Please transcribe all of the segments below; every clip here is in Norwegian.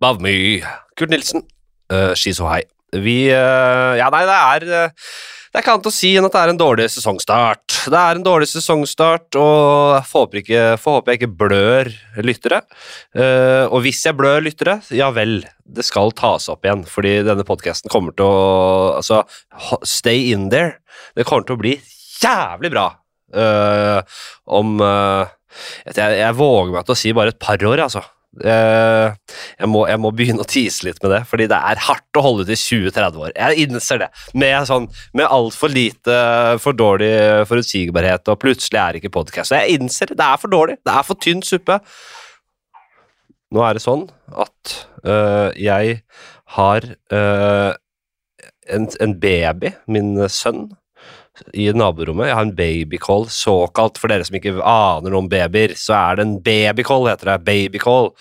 above me. Kurt Nilsen, uh, She's So High. Vi uh, Ja, nei, det er uh, Det er ikke annet å si enn at det er en dårlig sesongstart. Det er en dårlig sesongstart, og jeg får håpe, ikke, får håpe jeg ikke blør lyttere. Uh, og hvis jeg blør lyttere, ja vel, det skal tas opp igjen, fordi denne podkasten kommer til å Altså, stay in there. Det kommer til å bli jævlig bra om jeg, jeg våger meg til å si bare et par år, altså. Uh, jeg, må, jeg, må, begynne å tease litt med det, fordi det er hardt å holde ut i 20-30 år. Jeg innser det. Med, sånn, med altfor lite, for dårlig forutsigbarhet, og plutselig er ikke podkast. Jeg innser det. Det er for dårlig. Det er for tynn suppe. Nå er det sånn at øh, jeg har øh, en, en, baby, min sønn, i naborommet. Jeg har en babycall, såkalt. For dere som ikke aner noe om babyer, så er det en babycall, heter det. Babycall.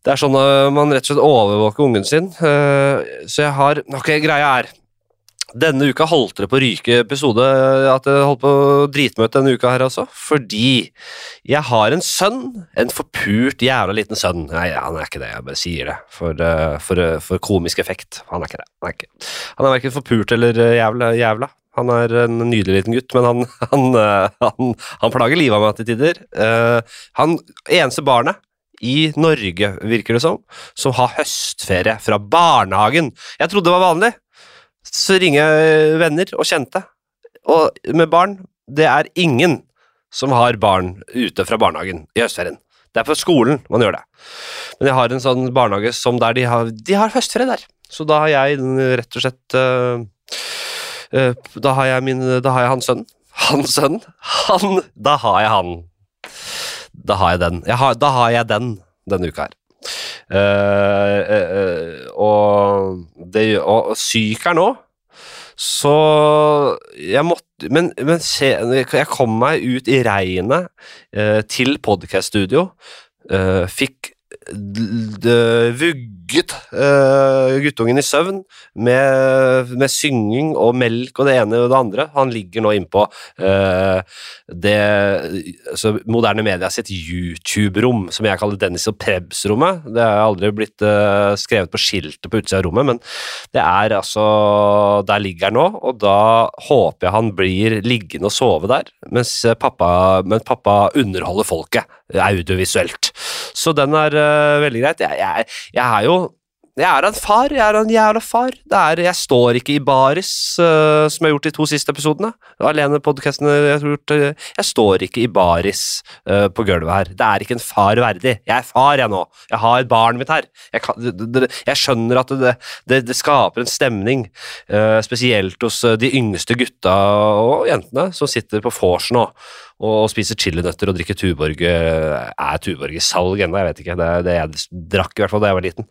Det er sånn at man rett og slett overvåker ungen sin. Eh, så jeg har Ok, greia er denne uka holdt det på å ryke episode at jeg holdt på å dritmøte denne uka her også, fordi jeg har en sønn, en forpult jævla liten sønn. Nei, han er ikke det, jeg bare sier det for, eh, for, eh, for komisk effekt. Han er ikke det. Han er, ikke. Han er verken forpult eller jævla, jævla. Han er en nydelig liten gutt, men han, han, han, han plager livet av meg til tider. Uh, han eneste barnet i Norge, virker det som, som har høstferie fra barnehagen. Jeg trodde det var vanlig. Så ringer jeg venner og kjente, og med barn Det er ingen som har barn ute fra barnehagen i høstferien. Det er på skolen man gjør det. Men jeg har en sånn barnehage som der de har, de har høstferie der. Så da har jeg rett og slett uh, Eh, da har jeg min Da har jeg hans sønn. Hans sønn. Han Da har jeg han. Da har jeg den. Jeg har, da har jeg den denne uka her. Uh, uh, og, det, og syk er nå, så jeg måtte Men, men se, jeg kom meg ut i regnet uh, til podkaststudio. fikk vugget uh, guttungen i søvn med, med, synging og melk og det ene og det andre. Han ligger nå innpå uh, det altså, moderne media sitt YouTube-rom, som jeg kaller Dennis og Prebz-rommet. Det har aldri blitt uh, skrevet på skiltet på utsida av rommet, men det er altså Der ligger han nå, og da håper jeg han blir liggende og sove der, mens pappa, men pappa underholder folket audiovisuelt. Så den er uh, veldig greit. Jeg, jeg, jeg, er jo jeg er en far. Jeg er en jævla far. Er, jeg står ikke i baris, uh, som jeg har gjort de to siste episodene. Alene podkastene jeg har gjort. Uh, jeg står ikke i baris på gulvet her. Det er ikke en far verdig. Jeg er far, jeg nå. Jeg har barnet mitt her. Jeg, kan, det, det, jeg skjønner at det, det, skaper en stemning, spesielt hos de yngste gutta og jentene som sitter på vors nå og spiser chilinøtter og drikker Tuborg Er Tuborg i salg ennå? Jeg vet ikke. Det er det jeg drakk i hvert fall da jeg var liten.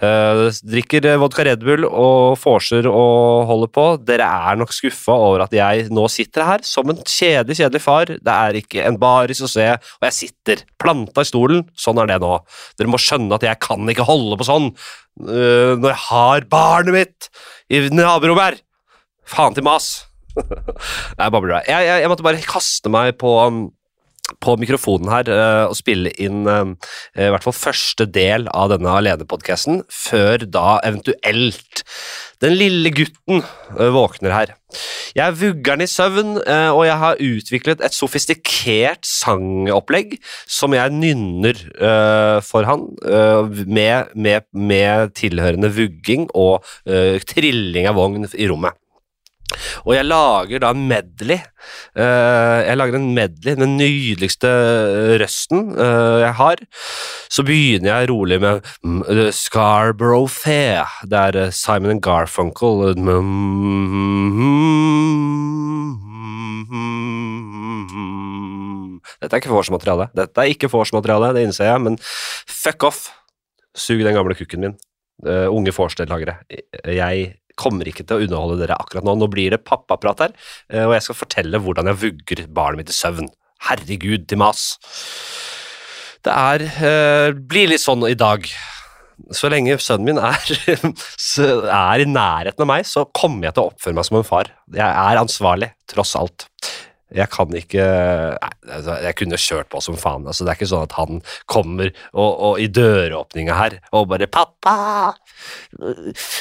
Uh, drikker vodka Red Bull og vorser og holder på. Dere er nok skuffa over at jeg nå sitter her som en kjedelig, kjedelig far. Det er ikke en baris å se, og jeg sitter planta i stolen. Sånn er det nå. Dere må skjønne at jeg kan ikke holde på sånn uh, når jeg har barnet mitt i naborommet her. Faen til mas. Nei, babler jeg, jeg, jeg måtte bare kaste meg på um, på mikrofonen her uh, og spille inn uh, i hvert fall første del av denne alenepodkasten, før da eventuelt den lille gutten uh, våkner her. Jeg vugger den i søvn, og jeg har utviklet et sofistikert sangopplegg som jeg nynner for han, med, med, med, tilhørende vugging og trilling av vogn i rommet. Og jeg lager da en medley. Uh, jeg lager en medley, den nydeligste røsten uh, jeg har. Så begynner jeg rolig med uh, Scarborough Fair. Det er Simon Garfunkel. Dette er ikke vorsmateriale. Dette er ikke vorsmateriale, det innser jeg, men fuck off! Sug den gamle kukken min. unge vorstellagere. Jeg kommer ikke til å underholde dere akkurat nå. Nå blir det pappaprat her, eh, og jeg skal fortelle hvordan jeg vugger barnet mitt i søvn. Herregud, til mas. Det er eh, blir litt sånn i dag. Så lenge sønnen min er, er i nærheten av meg, så kommer jeg til å oppføre meg som en far. Jeg er ansvarlig, tross alt. Jeg kan ikke altså, Jeg kunne kjørt på som faen. Altså, det er ikke sånn at han kommer og, og i døråpninga her og bare 'Pappa!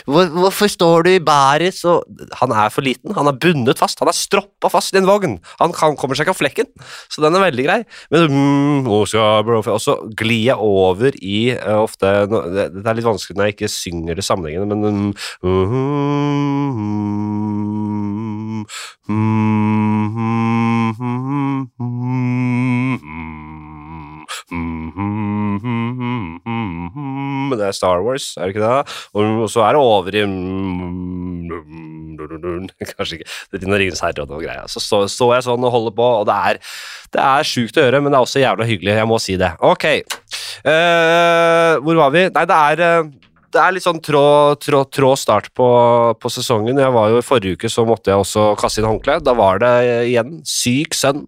Hvor, hvorfor står du i bæret så han er for liten. Han er bundet fast. Han er stroppa fast i en vogn. Han kan, kommer seg ikke av flekken, så den er veldig grei. Men mm, Og så glir jeg over i uh, ofte det, er litt vanskelig når jeg ikke synger det sammenhengende, men um, mm, mm, det er Star Wars, er det ikke det? Og så er det over i Kanskje ikke det er Ringenes herre og noe greier. Så står jeg sånn og holder på, og det er, det er sjukt å gjøre, men det er også jævla hyggelig. Jeg må si det. Ok, uh, hvor var vi? Nei, det er uh, det er litt sånn trå, trå, trå start på, på, sesongen. Jeg var jo Forrige uke så måtte jeg også kaste inn håndkle. Da var det igjen syk sønn.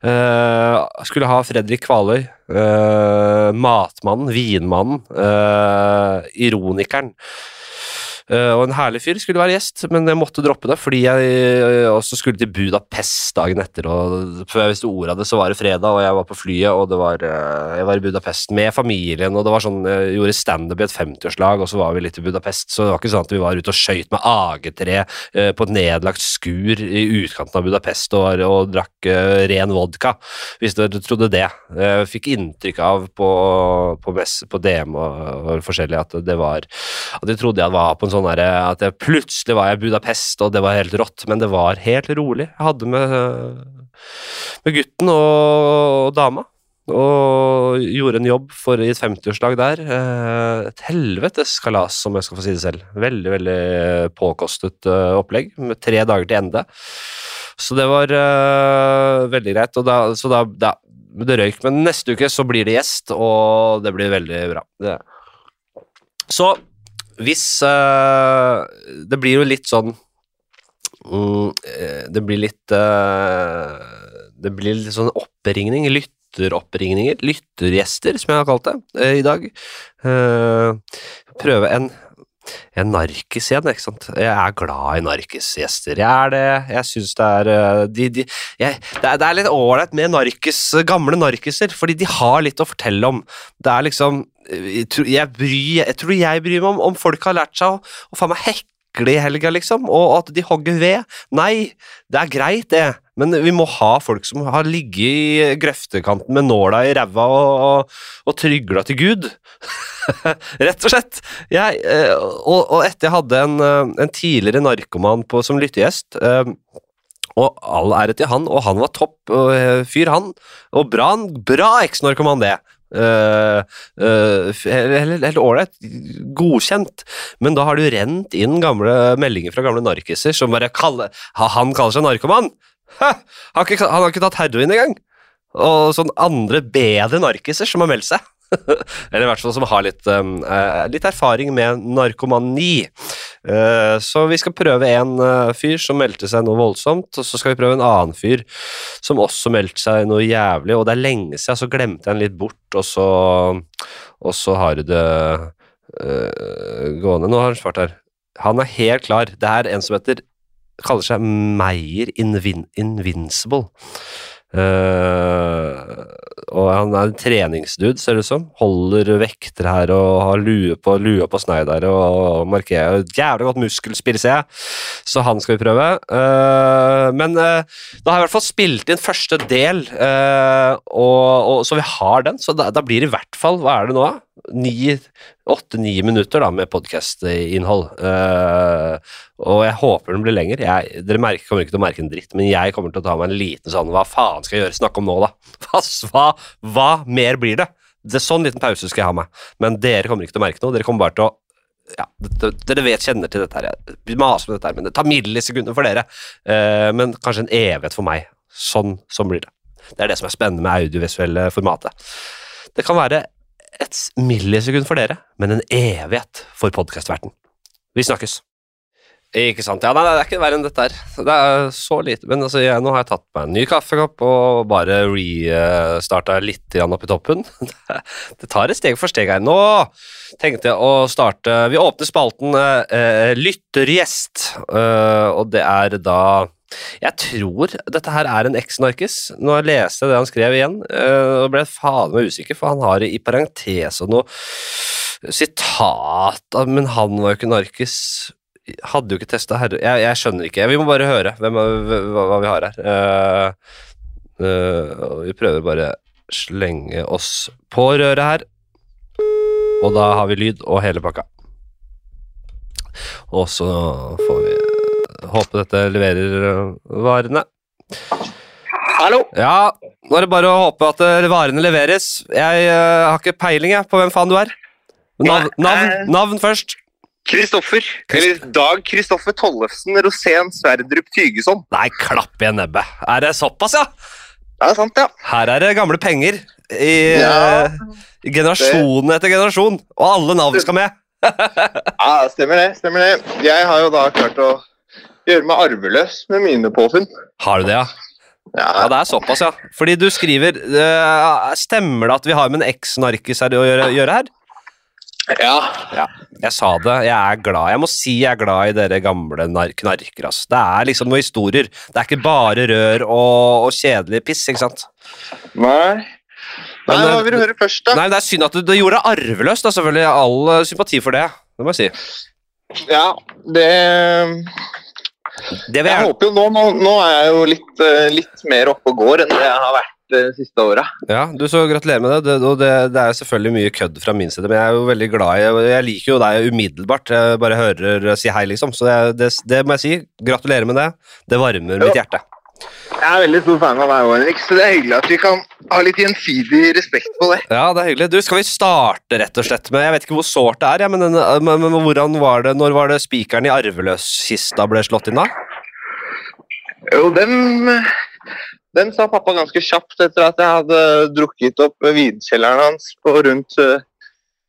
Uh, skulle ha Fredrik Kvaløy. Uh, matmannen, vinmannen, uh, ironikeren. Uh, og en herlig fyr skulle være gjest, men jeg måtte droppe det fordi jeg uh, også skulle til Budapest dagen etter. og Før jeg visste ordet av det, så var det fredag, og jeg var på flyet, og det var, uh, jeg var i Budapest med familien. og det var sånn, Jeg gjorde standup i et 50-årslag, og så var vi litt i Budapest. Så det var ikke sånn at vi var ute og skøyt med AG3 på et nedlagt skur i utkanten av Budapest og, og drakk ren vodka, hvis dere trodde det. Jeg fikk inntrykk av på, på, på DM og, og forskjellig at det var at de trodde jeg var på en sånn sånn at jeg plutselig var jeg i Budapest, og det var helt rått, men det var helt rolig. Jeg hadde med, med gutten og, dama og gjorde en jobb for i et 50-årslag der. Eh, et helvetes kalas, om jeg skal få si det selv. Veldig, veldig påkostet eh, opplegg, med tre dager til ende. Så det var uh, veldig greit. Og da, så da, da, det røyk. Men neste uke så blir det gjest, og det blir veldig bra. Det. Så hvis uh, Det blir jo litt sånn um, Det blir litt uh, Det blir litt sånn oppringning, lytteroppringninger, lyttergjester, som jeg har kalt det uh, i dag. prøve en en narkis igjen, ikke sant. Jeg er glad i narkisgjester. Jeg er det. Jeg syns det er de, de, jeg, det, er, det er litt ålreit med narkis, gamle narkiser, fordi de har litt å fortelle om. Det er liksom jeg, jeg, bryr, jeg, tror jeg bryr meg om om folk har lært seg å, å faen meg hekle i helga, liksom, og at de hogger ved. Nei, det er greit, det, men vi må ha folk som har ligget i grøftekanten med nåla i ræva og, og, og trygla til Gud. Rett og slett. Jeg, eh, og, og, etter jeg hadde en, eh, en tidligere narkoman på, som lyttegjest eh, og all ære til han, og han var topp fyr, han. Og bra, bra eksnarkoman, det. Uh, uh, helt ålreit, godkjent, men da har du rent inn gamle meldinger fra gamle narkiser som bare kaller Han kaller seg narkoman! Ha, han, har ikke, han har ikke tatt heroin engang! Og sånn andre bedre narkiser som har meldt seg. Eller i hvert fall som har litt, um, litt erfaring med narkomani. Uh, så vi skal prøve en uh, fyr som meldte seg noe voldsomt, og så skal vi prøve en annen fyr som også meldte seg noe jævlig, og det er lenge siden, så glemte jeg den litt bort, og så, og så har du det uh, gående. Nå har han svart her. Han er helt klar. Det er en som heter kaller seg Meyer Invin Invincible. Uh, og han er en treningsdude, ser det ut som. Holder vekter her og har lue på, lue på snei og markerer jævlig godt muskelspill, ser jeg. Så han skal vi prøve. Uh, men uh, da har jeg i hvert fall spilt inn første del, og, og, så vi har den. Så da, da blir det i hvert fall Hva er det nå, da? Åtte-ni minutter da, med podkast-innhold. Uh, og jeg håper den blir lenger. Jeg, dere merker, kommer ikke til å merke en dritt, men jeg kommer til å ta meg en liten sånn Hva faen skal jeg gjøre? Snakke om nå, da? Hva, hva mer blir det? det? er Sånn liten pause skal jeg ha meg. Men dere kommer ikke til å merke noe. Dere kommer bare til å ja, Dere vet, kjenner til dette her. Jeg maser med dette her, men det tar millisekunder for dere. Uh, men kanskje en evighet for meg. Sånn, sånn blir det. Det er det som er spennende med audiovisuelle formatet. Det kan være et millisekund for dere, men en evighet for podkastverten. Vi snakkes. Ikke sant. Ja, nei, det er ikke verre enn dette her. Det er så lite. Men altså, jeg, nå har jeg tatt meg en ny kaffekopp og bare restarta litt opp i toppen. Det tar et steg for steg her. Nå tenkte jeg å starte Vi åpner spalten eh, Lyttergjest, eh, og det er da Jeg tror dette her er en eks-narkis. Nå leste jeg det han skrev igjen, eh, og ble faen meg usikker, for han har i parentes og noe sitat Men han var jo ikke narkis. Hadde jo ikke testa herre... Jeg, jeg skjønner ikke. Vi må bare høre hvem, hva, hva vi har her. Uh, uh, vi prøver bare slenge oss på røret her. Og da har vi lyd og hele pakka. Og så får vi håpe dette leverer øh, varene. Hallo? Ja, nå er det bare å håpe at øh, varene leveres. Jeg uh, har ikke peiling jeg, på hvem faen du er. Navn, navn, eh. navn først. Kristoffer. Eller Dag Kristoffer Tollefsen Rosén Sverdrup Tygeson. Nei, klapp igjen nebbet. Er det såpass, ja? Ja, sant, ja. Her er det gamle penger. I Ja. uh, generasjon etter generasjon. Og alle navn skal med. ja stemmer det. stemmer det. Jeg har jo da klart å gjøre meg arveløs med mine påfunn. Har du det, ja? Ja, Ja, det er såpass, ja. Fordi du skriver uh, Stemmer det at vi har med en eks-narkis å gjøre, gjøre her? ja. Jeg sa det, jeg er glad. Jeg må si jeg er glad i dere gamle nar knarkere. Altså. Det er liksom noen historier. Det er ikke bare rør og, og kjedelig piss, ikke sant? Nei. Nei, Men, Hva vil du høre først, da? Nei, Det er synd at du, du gjorde det arveløst. da, selvfølgelig. All eh, sympati for det. Det må jeg si. Ja, det Jeg jeg, håper jo nå, nå, nå er jeg jo litt, eh, litt mer oppe og går enn det jeg har vært de siste åra. ja, du så Gratulerer med det. det, det. Det er selvfølgelig mye kødd fra min side, men jeg er jo veldig glad i Jeg liker jo deg umiddelbart. Jeg bare hører si hei, liksom. Så det, det, det må jeg si. Gratulerer med det. Det varmer mitt hjerte. Jeg er veldig stor fan av deg, Henrik, så det er hyggelig at vi kan ha litt gjensidig respekt på det. Ja, det er hyggelig. Du, Skal vi starte rett og slett med Jeg vet ikke hvor sårt det er, ja, men, den, men, men hvordan var det Når var det spikeren i arveløskista ble slått inn, da? Jo, den, den sa pappa ganske kjapt etter at jeg hadde drukket opp vinkjelleren hans på rundt eh,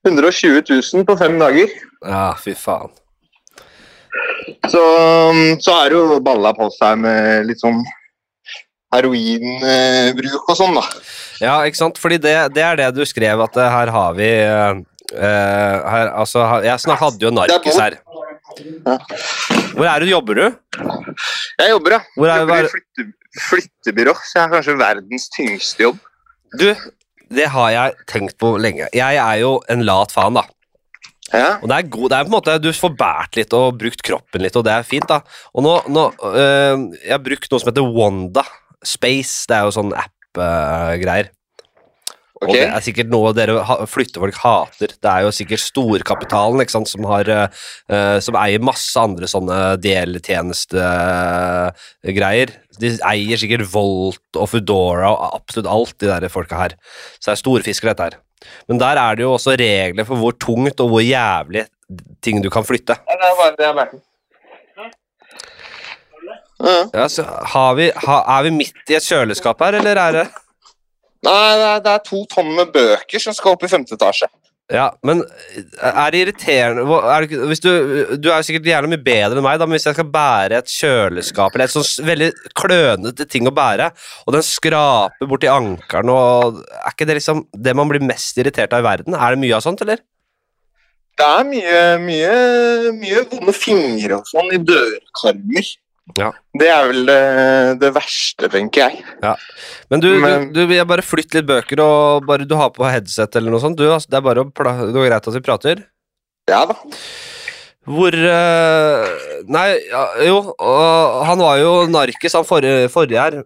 120 000 på fem dager. Ja, fy faen. Så, så er det jo balla på seg med litt sånn heroinbruk og sånn, da. Ja, ikke sant? Fordi det, det er det du skrev, at eh, her har vi eh, eh, her, altså, Jeg hadde jo narkis her. Hvor er du? Jobber du? Jeg jobber, ja. Hvor er, jobber i flytte, flyttebyrå, så jeg har kanskje verdens tyngste jobb. du, det har jeg tenkt på lenge. Jeg er jo en lat faen, da. Ja. Og det er, god, det er på en måte, Du får båret litt og brukt kroppen litt, og det er fint. da. Og nå, nå øh, Jeg har brukt noe som heter Wanda Space. Det er jo sånn app-greier. Og det er sikkert noe dere flyttefolk hater. Det er jo sikkert storkapitalen ikke sant, som, har, uh, som eier masse andre sånne deltjenestegreier. De eier sikkert Volt og Foodora og absolutt alt, de der folka her. Så det er storfisker, dette her. Men der er det jo også regler for hvor tungt og hvor jævlig ting du kan flytte. Ja, det er bare det jeg med. Ja. Så har vi, har, Er vi midt i et kjøleskap her, eller er det Nei, det er, det er to tonn med bøker som skal opp i femte etasje. Ja, men er det irriterende er det, du, du er jo sikkert gjerne mye bedre enn meg, da, men hvis jeg skal bære et kjøleskap eller et sånt veldig klønete ting å bære, og den skraper borti ankelen og Er ikke det liksom det man blir mest irritert av i verden? Er det mye av sånt, eller? Det er mye, mye, mye vonde fingre og sånn i dørkarmer. Ja. Det er vel det, det verste, tenker jeg. Men du, Men- du, du jeg bare flytt litt bøker, og bare du har på headset eller noe sånt. Du, altså, det er bare det går greit at vi prater. Ja da. Hvor eh, Nei, ja, jo, han var jo narkis, han forrige, forrige her.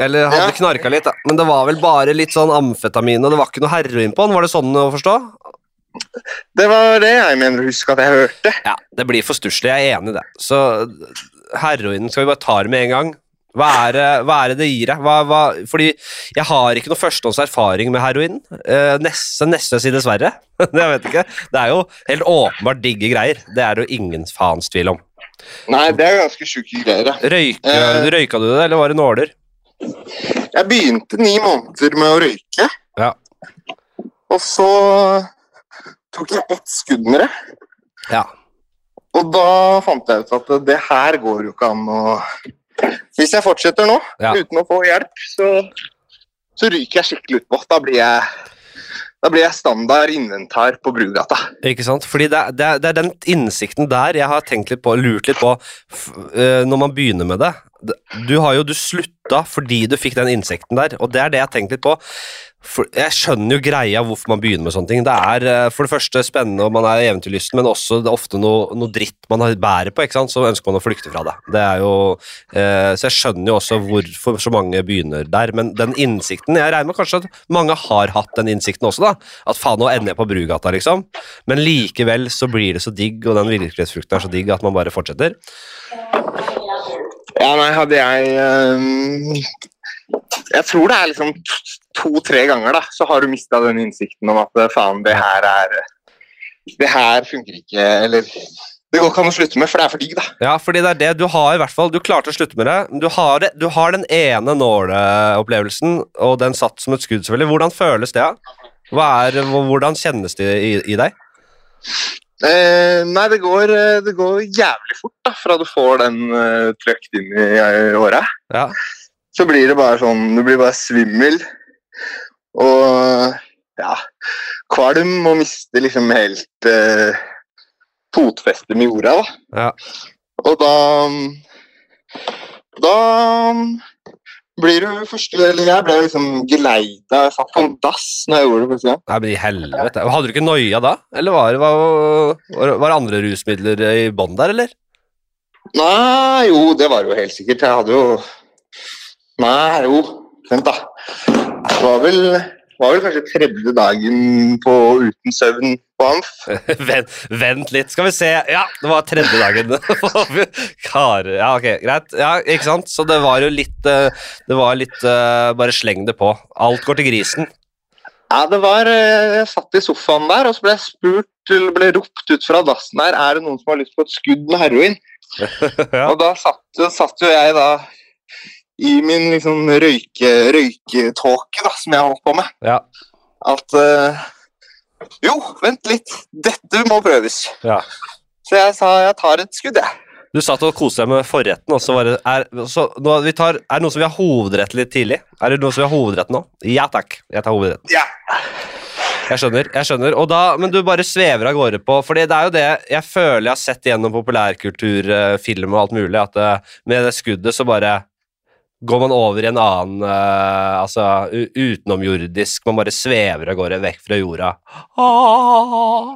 Eller hadde Ja. knarka litt, da. Men det var vel bare litt sånn amfetamin, og det var ikke noe heroin på han. Var det sånn å forstå? Det var det jeg mener å huske at jeg hørte. Ja, det blir for stusslig. Jeg er enig i det. Så heroinen skal vi bare ta det med en gang. Hva er det, hva er det det gir deg? Hva, hva, fordi jeg har ikke noe førstehånds erfaring med heroin. Eh, neste, neste si dessverre. jeg vet ikke. det er jo helt åpenbart digge greier. Det er det jo ingen faens tvil om. Nei, det er ganske sjuke greier. ja. Røyka, Eh. røyka du det, eller var det nåler? Jeg begynte ni måneder med å røyke. Ja. Og så tok jeg ett skudd med det. Ja. Og da fant jeg ut at det her går jo ikke an å Hvis jeg fortsetter nå Ja. uten å få hjelp, så, så ryker jeg skikkelig utpå. Da blir jeg da blir jeg standard inventar på Brugata. Ikke sant? Fordi det, er- det, er- det er den innsikten der jeg har tenkt litt på, lurt litt på eh, når man begynner med det. Du har jo du slutta fordi du fikk den insekten der, og det er det jeg har tenkt litt på. For jeg skjønner jo greia hvorfor man begynner med sånne ting. Det er eh, for det første spennende og man er eventyrlysten, men også det er ofte noe, noe dritt man har bærer på, ikke sant? så ønsker man å flykte fra det. det er jo, eh, så jeg skjønner jo også hvorfor så mange begynner der, men den innsikten Jeg regner med kanskje at mange har hatt den innsikten også, da. At faen, nå ender jeg på Brugata, liksom. Men likevel så blir det så digg, og den virkelighetsfrukten er så digg at man bare fortsetter. Ja, nei, hadde jeg eh, Jeg tror det er liksom to-tre ganger, da, så har du mista den innsikten om at eh, faen, det her er Det her funker ikke, eller det går ikke an å slutte med, for det er for digg, da. Ja, fordi det er det du har, i hvert fall. Du klarte å slutte med det. Du har, det, du har den ene nåleopplevelsen, og den satt som et skudd, selvfølgelig. Hvordan føles det? Er, hvordan kjennes det i, i deg? Eh, nei, det går, eh, det går, jævlig fort da, fra du får den uh, trøkt inn i, i året. Ja. Så blir det bare sånn Du blir bare svimmel og ja, kvalm og mister liksom helt uh, fotfestet med jorda. Da. Ja. Og da Da blir du første Eller jeg ble liksom geleida. Jeg satt på en dass når jeg gjorde det. første gang. Nei, men i helvete. Hadde du ikke noia da? Eller var det, var, var det andre rusmidler i bånn der, eller? Nei, jo, det var det jo helt sikkert. Jeg hadde jo Nei, jo, vent, da. Det var vel, var vel kanskje tredje dagen på uten søvn på Amf. vent, vent, litt, skal vi se. Ja, det var tredje dagen. Kar, Ja, ok, greit. Ja, ikke sant? Så det var jo litt eh, Det var litt uh, Bare sleng det på. Alt går til grisen. Ja, det var eh, Jeg satt i sofaen der, og så ble jeg spurt, ble ropt ut fra dassen her Er det noen som har lyst på et skudd med heroin. ja. Og da satt, satt jo jeg da i min liksom røyke, røyketåke da, som jeg holdt på med. Ja. At uh, Jo, vent litt. Dette må prøves. Ja. Så jeg sa jeg tar et skudd, jeg. Du satt og koste deg med forretten, og så var det er, så, nå, vi tar, er det noe som vi har hovedrett litt tidlig? Er det noe som vi har hovedrett nå? Ja takk, jeg tar hovedretten. Ja. Jeg skjønner. jeg skjønner, og da, Men du bare svever av gårde på For det er jo det jeg føler jeg har sett gjennom populærkultur, eh, og alt mulig, at uh, med det skuddet så bare går man over i en annen uh, Altså utenomjordisk Man bare svever av gårde vekk fra jorda. Ah.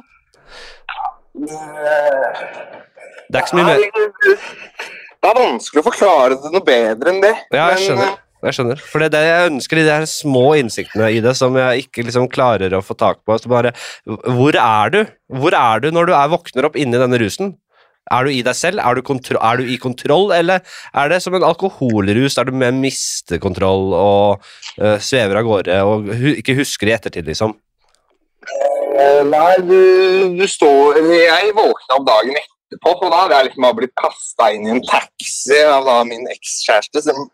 Det er ikke så mye mer Det er vanskelig å forklare det noe bedre enn det. Ja, jeg men, skjønner. Jeg skjønner. For det er det jeg ønsker, de der små innsiktene i det som jeg ikke liksom klarer å få tak på. Så bare, hvor er du? Hvor er du når du er våkner opp inni denne rusen? Er du i deg selv? Er du, er du i kontroll, eller er det som en alkoholrus der du med mister kontroll og uh, svever av gårde og hu ikke husker i ettertid, liksom? eh, Nei, du, du står Jeg våkna opp dagen etterpå, for da hadde jeg liksom blitt kasta inn i en taxi av da min ekskjæreste som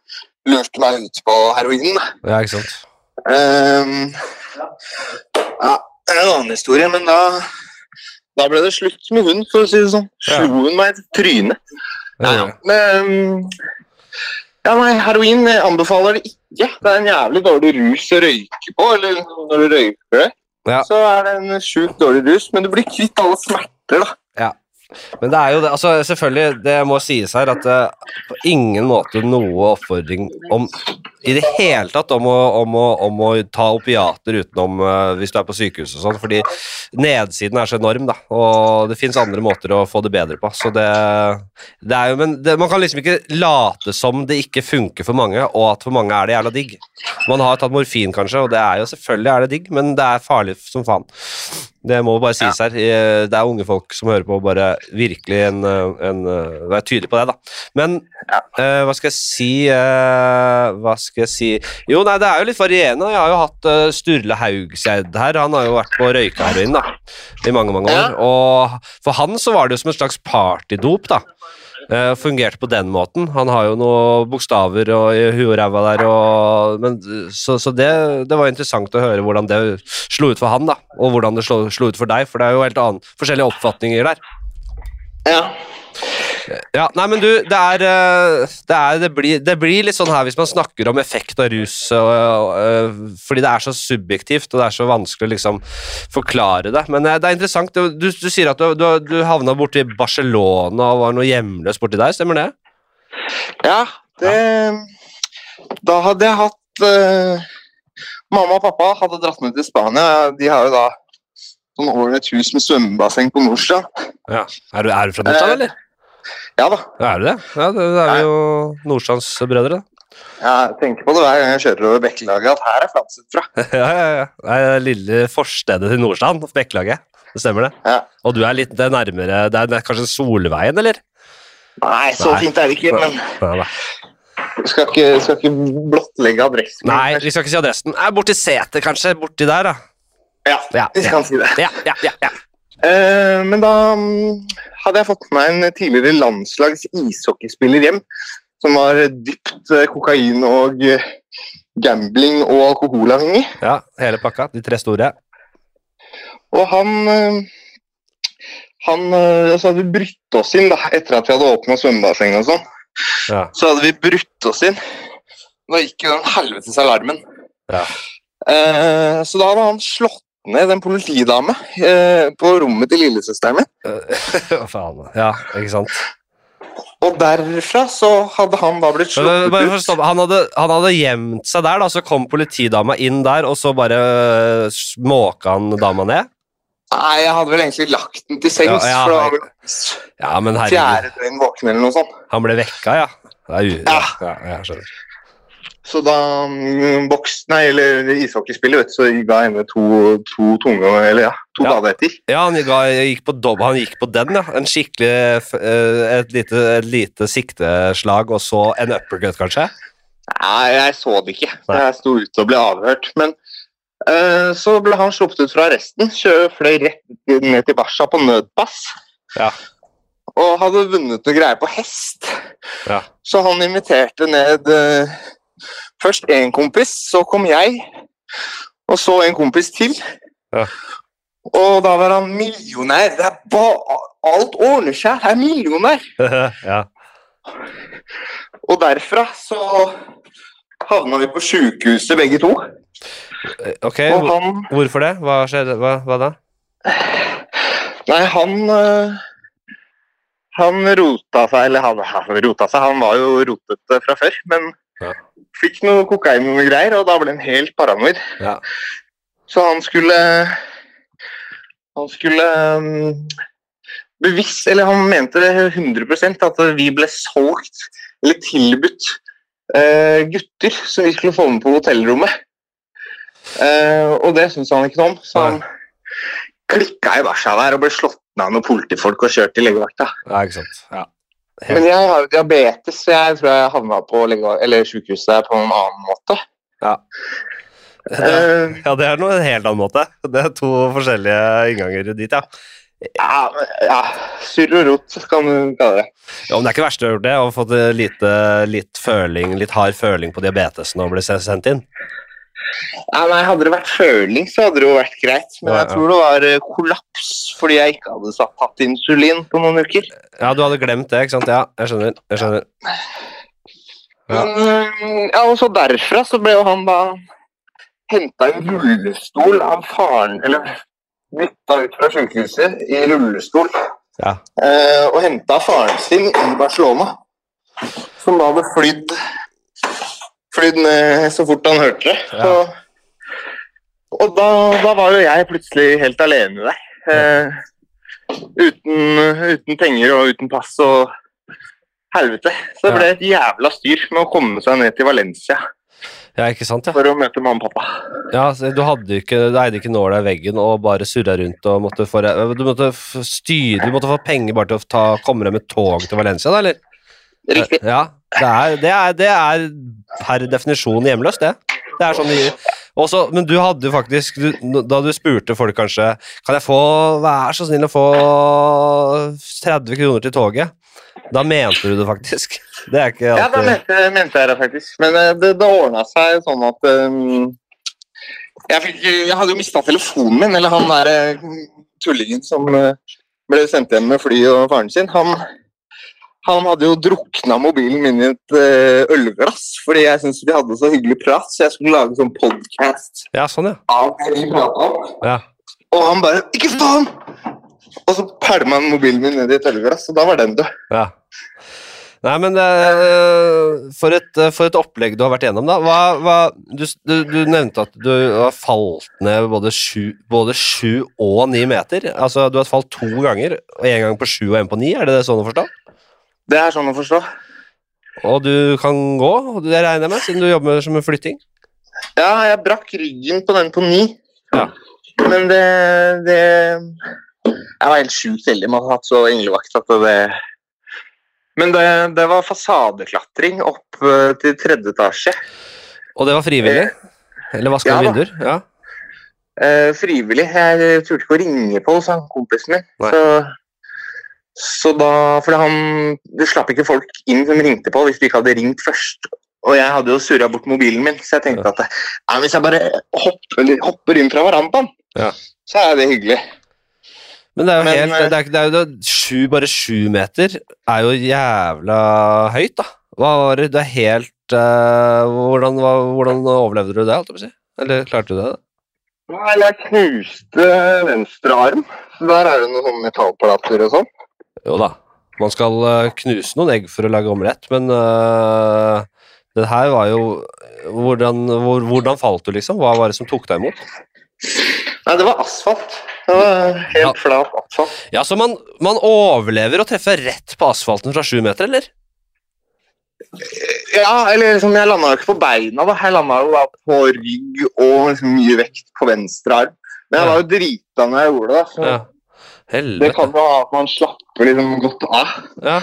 lurte meg ut på heroin. Ja, ikke sant? Um, ja, det er en annen historie, men da da ble det slutt med hun, for å si det sånn. Slo hun meg i trynet. Ja, ja. Men ja, nei, heroin anbefaler det ikke. Det er en jævlig dårlig rus å røyke på. Eller når du røyker det, Ja. så er det en sjukt dårlig rus, men du blir kvitt alle smerter, da. Ja. Men det er jo det, altså selvfølgelig, det må sies her at det på ingen måte noe oppfordring om i det hele tatt om å, om å, om å ta opiater utenom uh, hvis du er på sykehus og sånn, fordi nedsiden er så enorm, da, og det fins andre måter å få det bedre på. Så det, det er jo Men det, man kan liksom ikke late som det ikke funker for mange, og at for mange er det jævla digg. Man har tatt morfin, kanskje, og det er jo selvfølgelig er det digg, men det er farlig som faen. Det må bare sies her. Eh, Det er unge folk som hører på, og bare virkelig en, eh, en, Vær være tydelig på det, da. Men uh, hva skal jeg si uh, Hva skal jeg si Jo, nei, det er jo litt varierende. Jeg har jo hatt uh, Sturle Haugseid her. Han har jo vært på røykeheroin da, i mange, mange år. Og for han så var det jo som en slags partydop, da. Uh, fungerte på den måten. Han har jo noen bokstaver og, i huet og ræva der, og, men, så, så det, det var interessant å høre hvordan det slo ut for han, da, og hvordan det slo, slo ut for deg, for det er jo helt annen, forskjellige oppfatninger der. Ja. Ja, nei, men du, det er, eh, det, er det, blir, det blir litt sånn her hvis man snakker om effekt av rus, og, og, eh, fordi det er så subjektivt, og det er så vanskelig å liksom forklare det. Men eh, det er interessant. Du, du, sier at du, du, du havna borti Barcelona og var noe hjemløs borti der, stemmer det? ja, Det, da hadde jeg hatt uh, Mamma og pappa hadde dratt med til Spania. De har jo da sånn over et hus med svømmebasseng på Nordstrand. Ja. Er, du, er du fra Nordstrand, eller? Ja da. Er du det? Ja, det det er jo Nordstrandsbrødre, da. Jeg tenker på det hver gang jeg kjører over Bekkelaget, at her er Flatseth fra. ja, ja, ja. Det er lille forstedet til Nordstrand, Bekkelaget. Det stemmer, det. Ja. Og du er litt det er nærmere Det er, kanskje Solveien, eller? Nei, så Nei. fint er det ikke, men Nei, nei. skal ikke, skal ikke blottlegge adressen. nei, vi skal ikke si adressen. Borti setet, kanskje. Borti der, da. Ja, Ja, vi ja, si det. ja, ja, ja, ja. Eh, men da mm, hadde jeg fått med meg en tidligere landslags ishockeyspiller hjem, som var dypt eh, kokain- og eh, gambling- og alkoholavhengig. ja hele pakka. De tre store. Og han han, Så hadde vi brutt oss inn da, etter at vi hadde åpna svømmebasseng og sånn. Ja. Så hadde vi brutt oss inn. Nå gikk jo den helvetes alarmen. Ja. Eh, så da hadde han slått ned den politidame eh, på rommet til lillesøsteren min. Hva faen. Ja, ikke sant. Og derfra så hadde han da blitt men, sluppet ut. han, hadde, han hadde gjemt seg der, da, så kom politidama inn der, og så bare måka han dama ned? Nei, jeg hadde vel egentlig lagt den til sengs, Ja, ja, for det var vel Ja, fjerde døgn våken eller noe sånt. Han ble vekka, ja. Det er u ja. Ja. ja, jeg skjønner. Så da mm, boks, nei, eller vet du, så ga henne to, to tunge, eller ja, to Ja. badeetter. Ja, han gikk, gikk på dob, han gikk på den, ja. En skikkelig øh, Et lite, et lite sikteslag, og så en uppercut, kanskje? Nei, jeg så det ikke. Nei. Jeg sto ute og ble avhørt. Men uh, så ble han sluppet ut fra arresten, kjø- fløy rett ned til Barca på nødpass. Ja. Og hadde vunnet noe greier på hest. Ja. Så han inviterte ned eh, først én kompis, så kom jeg, og så en kompis til. Ja. Og da var han millionær. Det er ba alt ordner seg, jeg er millionær. ja. Og derfra så havna vi på sjukehuset begge to. Ok, Og han hvorfor det? Hva skjedde? Hva, hva da? Nei, han øh, Han rota seg, eller han, han rota seg, han var jo rotete fra før, men Ja. fikk noe kokain og noe greier, og da ble han helt paranoid. Ja. Så han skulle Han skulle um, bevisst Eller han mente det 100 at vi ble solgt, eller tilbudt, uh, gutter som vi skulle få med på hotellrommet. Uh, og det syntes han ikke noe om, så han klikka i bæsja der og ble slått ned av noen politifolk og kjørt til legevakta. Ja, ikke sant. Ja. Men jeg har jo diabetes, så jeg tror jeg havna på sykehuset på en annen måte. Ja. Eh, ja, det er noe en helt annen måte. Det er to forskjellige innganger dit, ja. ja, ja, surr og rot, kan du kalle det. ja men det er ikke verst å ha gjort det, å fått eh, litt føling, litt hard føling på diabetesen og bli se- sendt inn. Ja, nei, Hadde det vært føling, så hadde det jo vært greit. Men jeg tror det var eh, kollaps fordi jeg ikke hadde satt tatt insulin på noen uker. Ja, du hadde glemt det, ikke sant? Ja, jeg skjønner. Jeg skjønner. Ja. Øh, ja, og så derfra så ble jo han da henta i rullestol av faren Eller bytta ut fra sykehuset i rullestol Ja. eh, og henta faren sin i Barcelona. Som da hadde flydd Flydd ned så fort han hørte det. Så, og da, da var jo jeg plutselig helt alene der. Eh, uten, uten penger og uten pass og helvete. Så det ble et jævla styr med å komme seg ned til Valencia ja, ikke sant, ja. for å møte mamma og pappa. ja du hadde ikke, du eide ikke nåla i veggen og bare surra rundt og måtte få Du måtte styre, du måtte få penger bare til å ta, komme deg med tog til Valencia, da, eller? Riktig. Ja, det er, det er, det er per definisjon hjemløst, det. Det er sånn også, Men du hadde jo faktisk du, Da du spurte folk kanskje Kan jeg få Vær så snill å få 30 kroner til toget? Da mente du det faktisk. Det er ikke Ja, da mente, mente jeg det faktisk. Men eh, det, det ordna seg sånn at um, jeg, fikk, jeg hadde jo mista telefonen min, eller han der eh, tullingen som eh, ble sendt hjem med fly og faren sin. Han, han hadde jo drukna mobilen min i et eh, ølglass fordi jeg syntes vi hadde så hyggelig prat, så jeg skulle lage sånn podcast Ja, sånn, ja. av det vi prata om. ja. Og han bare 'Ikke faen!' Og så pælma han mobilen min ned i et ølglass, og da var den død. Ja. Nei, men det, er- for, et, for et opplegg du har vært igjennom, da. Hva, hva, du, du, du nevnte at du har falt ned både sju, både sju og ni meter. Altså, du har falt to ganger, Én gang på sju og en på ni. Er det det sånn å forstå? Det er sånn å forstå. Og du kan gå, det regner jeg med, siden du jobber som en flytting? Ja, jeg brakk ryggen på den på ni. Ja. Men det, det Jeg var helt sjukt heldig med å ha hatt så englevakt at det Men det, det var fasadeklatring opp eh, til tredje etasje. Og det var frivillig? Eller vaska Ja du vinduer? Ja. Eh, frivillig. Jeg turte ikke å ringe på sa kompisen min. Nei. Så, så da For han Det slapp ikke folk inn som ringte på hvis de ikke hadde ringt først. Og jeg hadde jo surra bort mobilen min, så jeg tenkte at ja, hvis jeg bare hopper, hopper inn fra verandaen, Ja. så er det hyggelig. Men det er jo Men, helt det er, det er jo sju, Bare sju meter er jo jævla høyt, da. Hva var det? Du er helt uh, hvordan, hva, hvordan overlevde du det, holdt jeg på å si? Eller klarte du det? da? Nei, jeg knuste venstre arm. Så der er det noen sånne metallplater og sånn. Jo da. Man skal eh, knuse noen egg for å lage omelett, men uh, det her var jo hvordan, hvor, hvordan falt du, liksom? Hva var det som tok deg imot? Nei, det var asfalt. Det var helt Ja. flat asfalt. Ja, så man, man overlever å treffe rett på asfalten fra sju meter, eller? Ja, eller liksom, jeg landa jo ikke på beina, da. Jeg landa jo da på rygg og liksom mye vekt på venstre arm. Men jeg var jo drita når jeg gjorde det. Så Ja. Det kan jo ha at man slapper liksom godt av. Ja,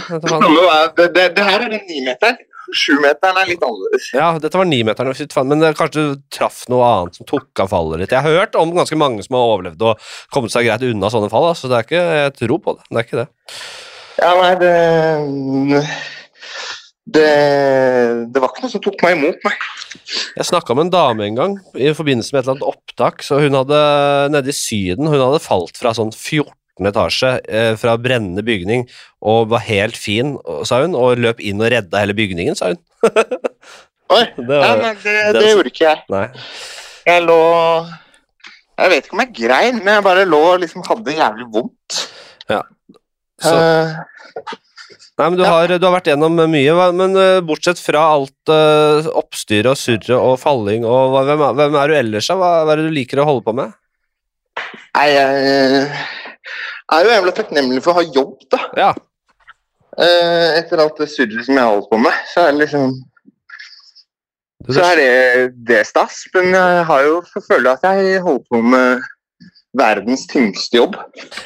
Det, det, det, det her er den nimeteren. Sjumeteren er litt annerledes. ja, dette var nimeteren, men kanskje du traff noe annet som tok av fallet ditt. Jeg har hørt om ganske mange som har overlevd og kommet seg greit unna sånne fall, så det er ikke, jeg tror på det. Det er ikke det. Ja, nei, det det, det var ikke noe som tok meg imot, nei. Jeg snakka med en dame en gang i forbindelse med et eller annet opptak. så Hun hadde nede i Syden hun hadde falt fra sånn 14. etasje eh, fra brennende bygning og var helt fin, sa hun, og løp inn og redda hele bygningen, sa hun. Oi, Det ja, men det, det det gjorde ikke jeg. nei. Jeg lå Jeg vet ikke om jeg grein, men jeg bare lå og liksom hadde jævlig vondt. Så, Uh, nei, men du ja. har, du har vært gjennom mye, men eh, bortsett fra alt uh, oppstyret og surret og falling, og hva, hvem, er- hvem er du ellers, da? Hva, hva er det du liker å holde på med? Nei, jeg er jo jævlig takknemlig for å ha jobb, da. Ja, Eh, Etter alt det surret som jeg har holdt på med, så er det liksom Så er det, det stas. Men jeg har jo føler at jeg holder på med verdens tyngste jobb.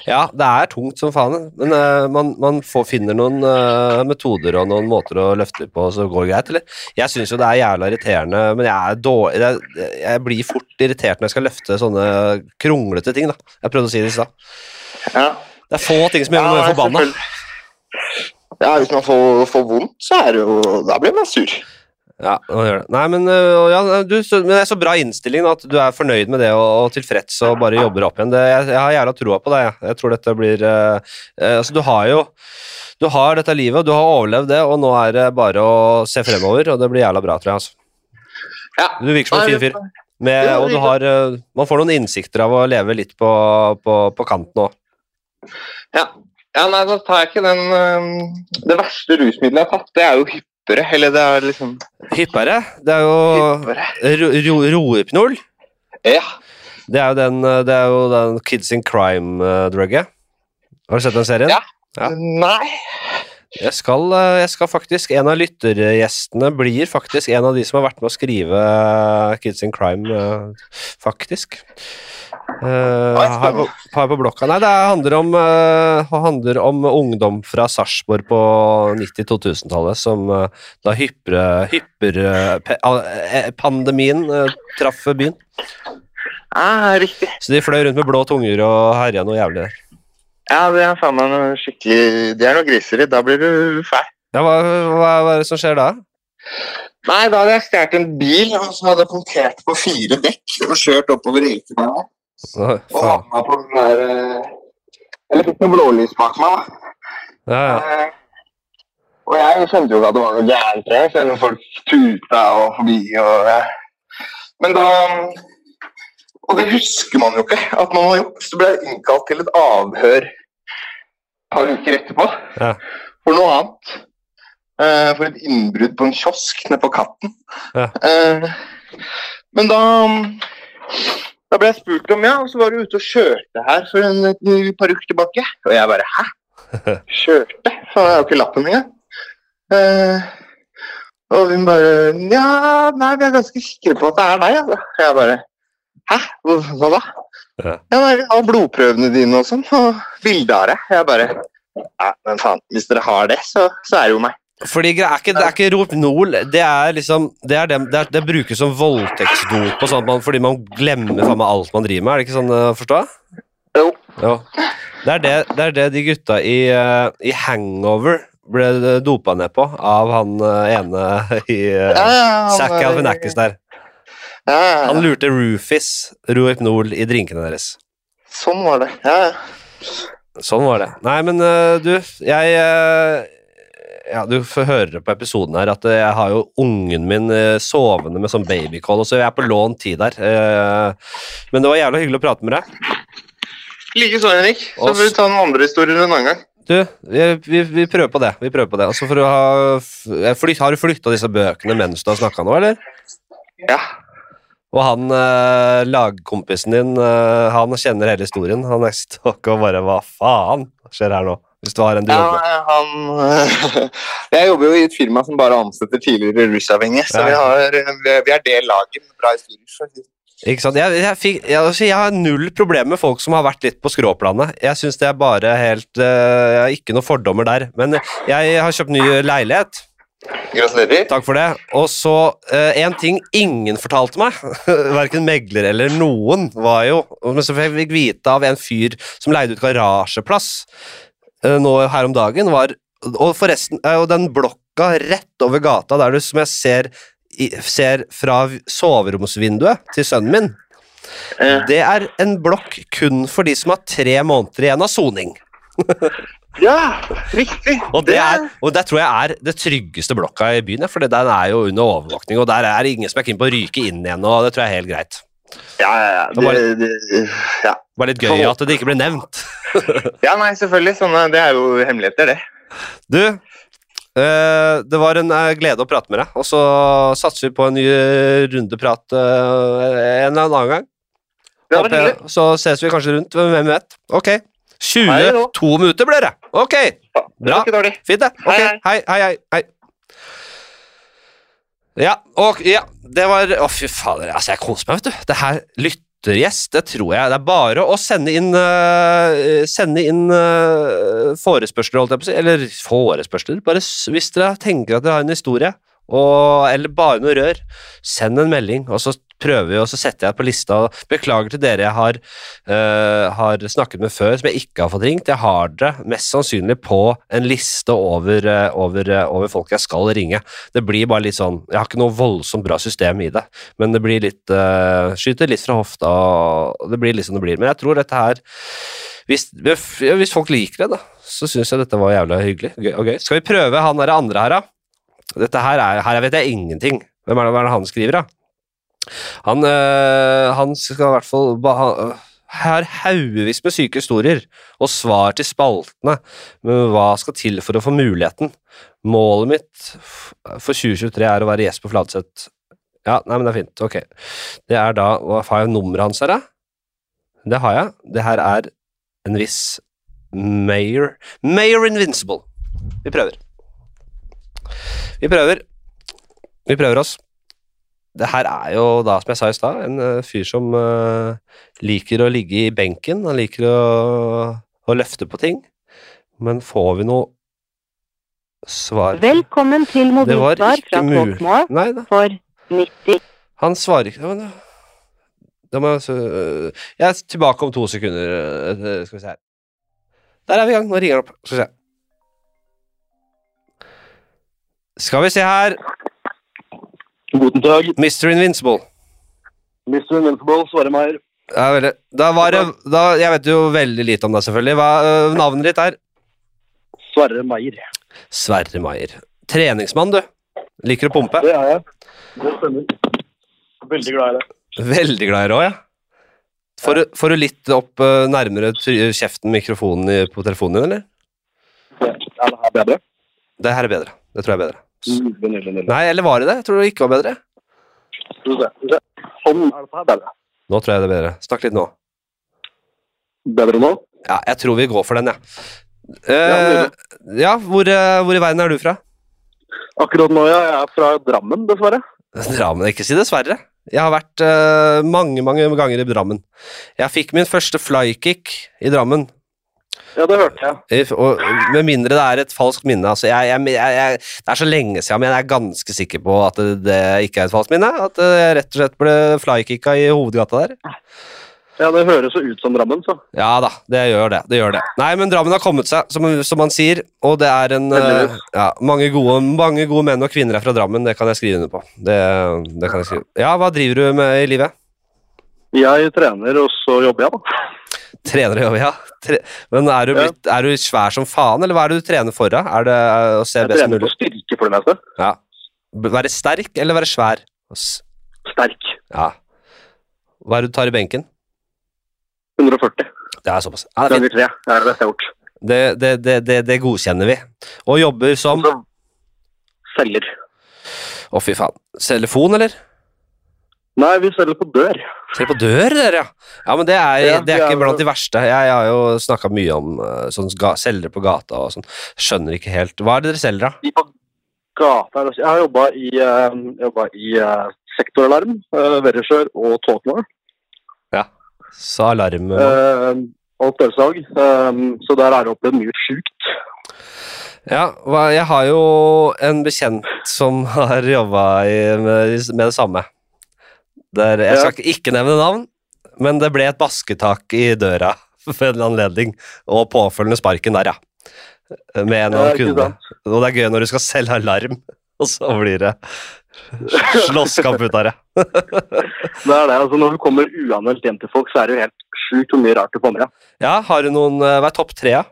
ja, det er tungt som faen, men uh, man, man får, finner noen uh, metoder og noen måter å løfte på, så går det greit, eller? Jeg syns jo det er jævla irriterende, men jeg dårlig jeg, jeg blir fort irritert når jeg skal løfte sånne kronglete ting, da. Jeg prøvde å si det i stad. Ja. Det er få ting som gjør meg ja, forbanna. Ja, hvis man får, får vondt, så er det jo Da blir man sur. Ja, gjør det. Nei, men, øh, ja, du, men det er så bra innstilling at du er fornøyd med det og, og tilfreds og bare jobber opp igjen. Det, jeg, jeg har jævla troa på deg. Jeg. jeg tror dette blir øh, øh, Altså, du har jo Du har dette livet, du har overlevd det, og nå er det bare å se fremover, og det blir jævla bra, tror jeg. Altså. Ja. Du virker som en fin fyr. Med, og du har øh, Man får noen innsikter av å leve litt på, på, på kanten òg. Ja. ja, nei, da tar jeg ikke den Det verste rusmiddelet jeg har tatt, det er jo hyppere. Eller det er liksom Hippere? Det er jo ro, Rohypnol. Ja. Det er jo den, øh, det er jo den Kids in Crime-drugget. Har du sett den serien? Ja. Ja. Nei. Jeg skal, øh, jeg skal faktisk En av lyttergjestene blir faktisk en av de som har vært med å skrive Kids in Crime, faktisk. Her, på, her på blokka. Nei, det handler om, øh, handler om ungdom fra Sarpsborg på 90-2000-tallet som øh, da hyperpandemien eh, øh, traff byen. Ah, riktig. Så de fløy rundt med blå tunger og herja noe jævlig der. Ja, det er faen meg noe skikkelig Det er noe griseri. Da blir du fæl. Ja, hva, hva, hva er det som skjer da? Nei, da hadde jeg stjålet en bil, og så hadde jeg punktert på fire dekk og kjørt oppover Ekeberg. Å, Og havna på den der eh, Eller fikk noe blålys bak meg, da. Ja, ja. Eh, Og jeg skjønte jo ikke at det var noe gærent, jeg, selv om folk tuta og forbi og eh. Men da Og det husker man jo ikke at man har gjort. Så ble jeg innkalt til et avhør et par uker etterpå Ja. for noe annet. eh, for et innbrudd på en kiosk nede på Katten. Ja. Eh, men da da ble jeg spurt om ja, og så var du ute og kjørte her for en, et par uker tilbake. Og jeg bare hæ? Kjørte? Faen, jeg har jo ikke lappen engang. Uh, og hun bare ja, nei, vi er ganske sikre på at det er deg. Altså. Jeg bare hæ? Hva, da? Ja. Ja, nei, vi har blodprøvene dine og sånn, og bilde av deg. Jeg bare ja, men faen, hvis dere har det, så, så er det jo meg. Fordi det er ikke, Det er ikke Rohypnol, det er liksom Det, er dem, det, er, det brukes som voldtektsdop og sånt, fordi man glemmer faen meg alt man driver med. Er det ikke sånn å forstå? Jo. Jo. Det er det, det er det de gutta i, eh, i Hangover ble dopa ned på av han eh, ene i uh, Ja, ja, Zack er- der. Ja, ja, ja. Han lurte Rufis, Rohypnol, i drinkene deres. Sånn var det. Ja, ja. Sånn var det. Nei, men uh, du, jeg øh, Ja, du får høre på episoden her at øh, jeg har jo ungen min øh, sovende med sånn babycall, så jeg er på lånt tid der. Eh, men det var jævla hyggelig å prate med deg. Like så, Henrik. Så får vi ta noen andre historier en annen gang. Du, vi, vi, prøver på det. Vi prøver på det. Altså for å ha, flytt, har du flytta disse bøkene mens du har snakka nå, eller? Ja. Og han eh, lagkompisen din, eh, han kjenner hele historien. Han er stokk og bare Hva faen skjer her nå? Hvis du har en du ja jobber med. Jeg jobber jo i et firma som bare ansetter tidligere rusavhengige, så vi, har, vi er- det laget med bra historier. Ikke sant? Jeg, jeg, fikk, jeg, altså, jeg har null problemer med folk som har vært litt på skråplanet. Jeg syns det er bare helt øh, Jeg har ikke noen fordommer der. Men jeg har kjøpt ny leilighet. Gratulerer. Takk for det. Og så øh, En ting ingen fortalte meg, verken megler eller noen, var jo Men så fikk jeg vite av en fyr som leide ut garasjeplass nå her om dagen, var Og forresten, øh, og den blokka rett over gata der du, som jeg ser ser fra soveromsvinduet til sønnen min, Eh, det er en blokk kun for de som har tre måneder igjen av soning. Ja, riktig. Og det, er, og det tror jeg er det tryggeste blokka i byen, for den er jo under overvåkning, og der er ingen som er keen på å ryke inn igjen, og det tror jeg er helt greit. Ja, ja, ja. Det Det, det, ja. Det var litt gøy at det ikke ble nevnt. ja, nei, selvfølgelig. Sånne, det er jo hemmeligheter, det. Du, eh, det var en eh, glede å prate med deg, og så satser vi på en ny rundeprat eh, en eller annen gang. Jeg-. Så ses vi kanskje rundt, hvem vet. Ok. Hei 22 minutter ble det. Ok, Bra. fint det. Ok, Hei, hei, hei, hei. Ja, og ja, det var Å, fy fader. Altså, jeg koser meg, vet du. Det her lyttergjest, det tror jeg. Det er bare å sende inn uh, Sende inn uh, forespørsler, holdt jeg på å si. Eller forespørsler. Bare hvis dere tenker at dere har en historie, og, eller bare noe rør, send en melding, og så prøver vi, og så setter jeg på lista. Beklager til dere jeg har, uh, har snakket med før, som jeg ikke har fått ringt. Jeg har dere mest sannsynlig på en liste over, uh, over, uh, over folk jeg skal ringe. Det blir bare litt sånn Jeg har ikke noe voldsomt bra system i det, men det blir litt Skyter litt fra hofta, og det blir litt som det blir. Men jeg tror dette her Hvis, hvis folk liker det, da, så syns jeg dette var jævla hyggelig og gøy. Skal vi prøve han der andre her, da? Dette her, er, her vet jeg ingenting. Hvem er det, han skriver, da? Han, øh, han skal i hvert fall han, har haugevis med syke historier og svar til spaltene, men hva skal til for å få muligheten? Målet mitt for 2023 er å være gjest på Fladseth. Ja, nei, men det er fint. Ok. Det er da Hva har jeg nummeret hans her, da? Det har jeg. Det her er en viss Mayor Mayor Invincible. Vi prøver. Vi prøver. Vi prøver oss. Det her er jo da, som jeg sa i stad, en eh, fyr som uh, liker å ligge i benken. Han liker å, å løfte på ting. Men får vi noe svar Velkommen til mobilsvar fra da. for 90 Han svarer ikke. Men, Da må jeg så øh, Jeg er tilbake om to sekunder. Skal vi se her. Der er vi i gang. Nå ringer han opp. Skal vi se. Skal vi se her. Guten Tag, Mr. Invincible. Mr. Invincible, Sverre Meyer. Ja, veldig. Da var det da, Jeg vet jo veldig lite om deg, selvfølgelig. Hva øh, Navnet ditt er? Sverre Meyer. Sverre Meier. Treningsmann, du. Liker å pumpe. Det er jeg. Det stemmer. Veldig glad i det. Veldig glad i rå, ja. Får, du- får du litt opp øh, nærmere kjeften mikrofonen i, på telefonen din, eller? Er det her bedre? Det her er bedre. Det tror jeg er bedre. Nei, eller var det det? Jeg tror det ikke var bedre. Sånn er det bedre. Nå tror jeg det er bedre. Snakk litt nå. Bedre nå? Ja, jeg tror vi går for den, jeg. Ja, Uh, ja, hvor, eh, hvor i verden er du fra? Akkurat nå, ja. Jeg er fra Drammen, dessverre. Drammen, ikke si dessverre. Jeg har vært uh, mange, mange ganger i Drammen. Jeg fikk min første flykick i Drammen. Ja, det hørte jeg. Og, med mindre det er et falskt minne. Altså, jeg, jeg, jeg, det er så lenge siden, men jeg er ganske sikker på at det, det ikke er et falskt minne. At jeg rett og slett ble flykicka i hovedgata der. Ja, det høres jo ut som Drammen, så. Ja da, det gjør det. det gjør det. Nei, men Drammen har kommet seg, som, som man sier. Og det er en uh, ja, mange, gode, mange gode menn og kvinner er fra Drammen. Det kan jeg skrive under på. Det, det kan jeg skrive. Ja, hva driver du med i livet? Jeg trener, og så jobber jeg, da. Trener og ja. Tre men er du, blitt, er du svær som faen, eller hva er det du trener for? da? Er det eh, å se Jeg best trener mulig? på styrke for det meste. Ja. Være sterk eller være svær? Sterk. Ja. Hva er det du tar i benken? 140 Det er såpass. Ja, det, er fint. ganger 3. Det er det beste jeg har gjort. det, det, det, det, det godkjenner vi. Og jobber som Så selger. Å, fy faen. Telefon, eller? Nei, vi selger på dør. Selger på dør, dere, ja. Ja, men det er, Ja, det er ikke blant de verste. Jeg, jeg har jo snakka mye om uh, sånn selgere på gata og sånn. Skjønner ikke helt. Hva er det dere selger, da? De på gata Jeg har jobba i, uh, i uh, sektoralarm, uh, Verresjør og Ja, Så alarm Uh, og dørsalg. Eh, så der er det opplevd mye sjukt. Ja, jeg har jo en bekjent som har jobba med det samme. Der, jeg skal ikke- ikke nevne navn, men det ble et basketak i døra for en anledning, og påfølgende sparken der, ja. Med en Ja, annen kunde. Og det er gøy når du skal selge alarm, og så blir det slåsskamp ut av det. Det er det. altså Når du kommer uanmeldt hjem til folk, så er det jo helt sjukt hvor mye rart du kommer av. Ja, har du noen eh, Hva er topp tre? ja?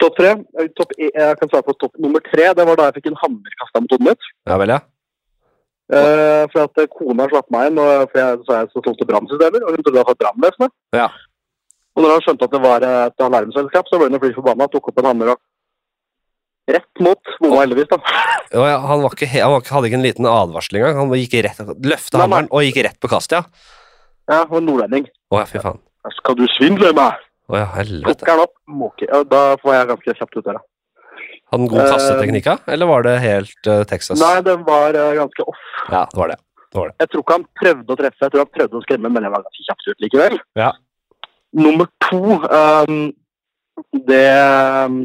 Topp tre. eh, Topp, e- jeg kan svare på topp nummer tre. Det var da jeg fikk en hammer kasta mot hodet mitt. Ja vel, ja. Eh, for at eh, kona slapp meg inn, og for jeg, så jeg så solgte brannsystemer, og hun trodde jeg var brannvesenet. Ja. Og når han skjønte at det var eh, et alarmselskap, så ble hun fly forbanna, tok opp en hammer og rett mot bomma, heldigvis. da. Ja, han, var ikke, han var ikke, hadde ikke en liten advarsel engang. Han gikk rett, løfta hammeren og gikk rett på kastet, ja. Ja, og nordlending. Å ja, fy faen. Skal du svindle meg? Å ja, helvete. Han opp, måker. Ja, da får jeg ganske kjapt ut døra. Hadde han god Eh, uh. Eller var det helt uh, Texas? Nei, det var uh, ganske off. Ja, det var det. Jeg tror ikke han prøvde å treffe, jeg tror han prøvde å skremme, men jeg var ganske kjapt ut likevel. Ja. Nummer to um, Det ehm,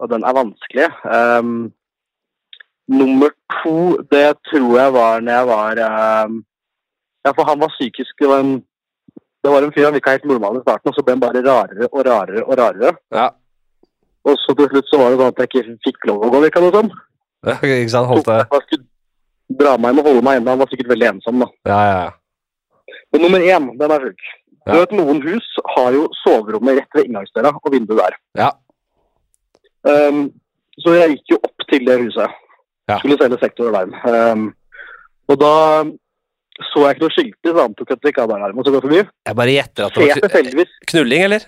Og den er vanskelig. Um, nummer to, det tror jeg var når jeg var um, Ja, for han var psykisk Det var en, det var en fyr han virka helt normal i starten, og så ble han bare rarere og rarere og rarere. Ja, Og så til slutt så var det sånn at jeg ikke fikk lov å gå, virka det som. ja ikke sant? Holdt det Jeg skulle dra meg inn og holde meg inne. Han var sikkert veldig ensom, da. Ja, ja, ja. Og nummer én, den er sjuk. Du vet, Noen hus har jo soverommet rett ved inngangsdøra og vinduet der. Ja. Um, så jeg gikk jo opp til det huset. Ja. Skulle selge sektoralarm. Um, og da så jeg ikke noe skilter, så antok jeg at det ikke hadde alarm. Og så går jeg forbi. Jeg bare gjetter at det var knulling, eller?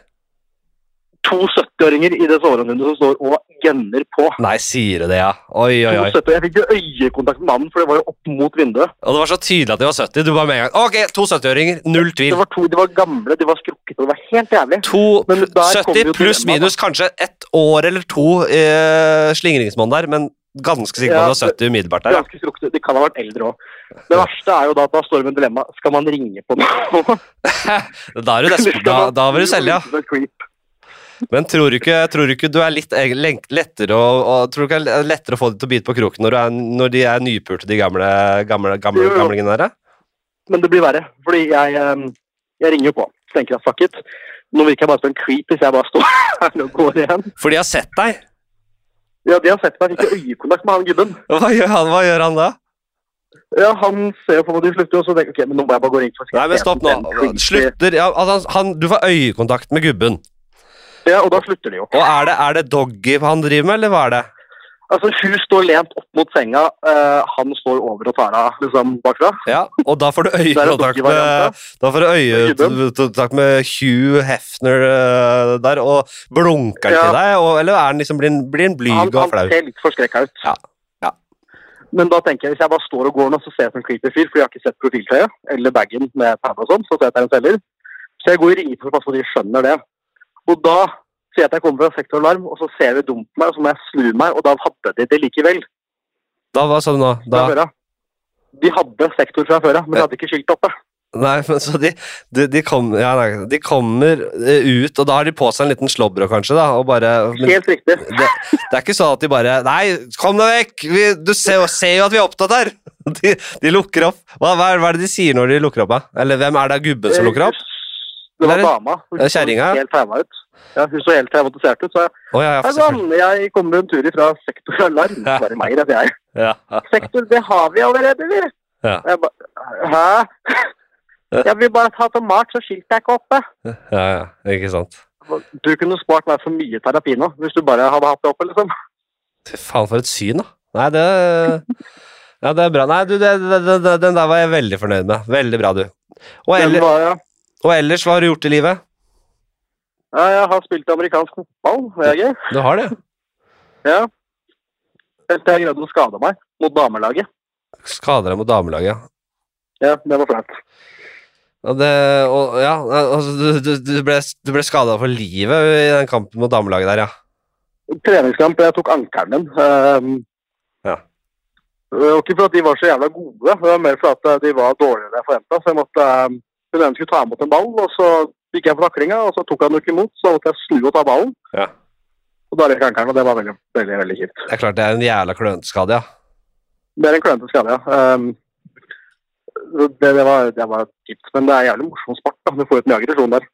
To 70-åringer i det soveromsvinduet som står og gønner på. Nei, sier du det, ja? Oi, oi, oi. Jeg fikk jo øyekontakt med mannen, for det var jo opp mot vinduet. Og det var så tydelig at de var 70. Du bare med en gang Ok, to 70-åringer. Null tvil. Det var to, De var gamle, de var skrukkete, det var helt jævlig. To Men der 70 pluss minus kanskje ett år eller to eh, slingringsmonn der, men ganske sikker på Ja, at det var 70 umiddelbart der. Ja. Ganske skrukkete. De kan ha vært eldre òg. Det verste er jo da at da står det med dilemma. Skal man ringe på noe? Da, er du da, da vil du selge, ja. Men tror du ikke, tror du, ikke du er litt lettere å, og, tror du ikke det er lettere å få dem til å bite på kroken når, du er, når de er nypulte, de gamle, gamle, gamle gamlingene der? Men det blir verre, fordi jeg, eh, jeg ringer jo på. Så tenker jeg fuck it. Nå virker jeg bare som en creep hvis jeg bare står her og går igjen. For de har sett deg. Ja, de har sett meg. Fikk øyekontakt med han gubben. Hva gjør han, hva gjør han da? Ja, Han ser jo på meg, de slutter jo, så tenker jeg ok, men nå må jeg bare gå og si Nei, men stopp nå. Slutter ja, altså, han, Du får øyekontakt med gubben. Ja, og da slutter de jo. Og er det, er det doggy han driver med, eller hva er det? Altså, hun står lent opp mot senga, uh, han står over og tar av liksom, bakfra. Ja, og da får du Det øyekontakt med, da får du øyekontakt med Hugh Hefner uh, der, og blunker han Ja. til deg, og, eller er han liksom, blir han, blir blyg og flau? han ser litt forskrekka ut. Ja, ja. Men da tenker jeg, hvis jeg bare står og går nå, så ser jeg som en creepy fyr, for jeg har ikke sett profiltøyet eller bagen med tab og sånn, så ser jeg at det er en selger. Så jeg går og ringer for å passe på at de skjønner det. Og da sier jeg at jeg kommer fra sektoralarm, og så ser de dumt på meg, og så må jeg snu meg, og da hadde de det likevel. Da, hva sa du nå? Da. De hadde sektor fra før av, men de hadde ikke skilt oppe. nei, men så de, de, de, kom, ja, nei, de kommer eh, ut, og da har de på seg en liten slåbrok kanskje, da, og bare men, Helt riktig. det, det er ikke sånn at de bare Nei, kom deg vekk! Vi, du ser, ser jo at vi er opptatt her! De, lukker opp. Hva, hva, er, hva er det de sier når de lukker opp? Da? Eller hvem er det gubben som lukker opp? Det var dama. Hun så? Helt trauma ut. Ja, hun så helt traumatisert ut. Så jeg, Å ja, ja, jeg kommer en tur fra sektor alarm. Bare meg, det er jeg. Ja, Sektor, det har vi allerede, vi. Ja. Jeg ba, Hæ? Jeg vil bare ta tomat, så skiltet er ikke oppe. ja, ja, ikke sant. Du kunne spart meg for mye terapi nå, hvis du bare hadde hatt det oppe, liksom. Fy faen, for et syn, da. Nei, det Ja, det er bra. Nei, du, det, det, det, den der var jeg veldig fornøyd med. Veldig bra, du. Og, Den ellers, var, ja. Og ellers, hva har du gjort i livet? ja, jeg har spilt amerikansk fotball, er. Du har det? Ja. Helt til jeg greide å skade meg mot damelaget. Skade deg mot damelaget, ja. Ja, det var flaut. Og det, og, ja, altså, du, du, du ble, du ble skada for livet i den kampen mot damelaget der, ja. Treningskamp, jeg tok ankelen min. Um, Ja. Det var ikke for at de var så jævla gode, det var mer for at de var dårligere enn jeg forventa. Så jeg måtte um, Ene skulle ta imot en ball, og så gikk jeg på taklinga, og så tok han jo ikke imot, så måtte jeg snu og ta ballen. Ja. Og da røk ankelen, og det var veldig, veldig, veldig kjipt. Det er klart det er en jævla klønete ja. Det er en klønete skade, ja. Um, det, det, var, det var kjipt, men det er jævlig morsom sport. da. Du får ut mye aggresjon der.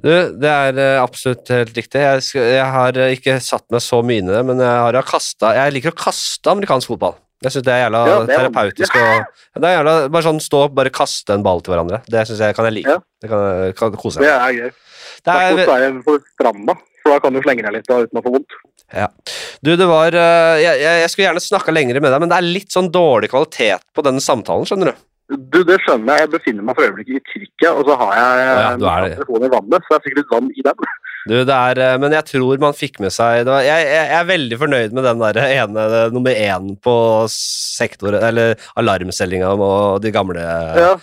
Du, det er eh, absolutt helt riktig. Jeg, jeg har eh, ikke satt meg så mye inn i det, men jeg har kastet, Jeg liker å kaste amerikansk fotball. Jeg syns det er jævla Ja, det er terapeutisk. å ja, det er jævla, bare sånn stå og bare kaste en ball til hverandre. Det synes jeg kan jeg like. Ja. Det kan, kan kose meg. Det er gøy. Det er, Derfor er for stranda, for da kan du slenge deg litt da, uten å få vondt. du, det var eh, jeg, jeg, skulle gjerne snakka lenger med deg, men det er litt sånn dårlig kvalitet på denne samtalen, skjønner du. Du, det skjønner jeg. Jeg befinner meg for øyeblikket i Tyrkia, og så har jeg Ja, ja, det. telefonen i vannet, så det er sikkert litt vann i den. Du, det er, eh, men jeg tror man fikk med seg det var, jeg, jeg, er veldig fornøyd med den der ene nummer én på sektor, eller alarmstillinga og de gamle, Ja,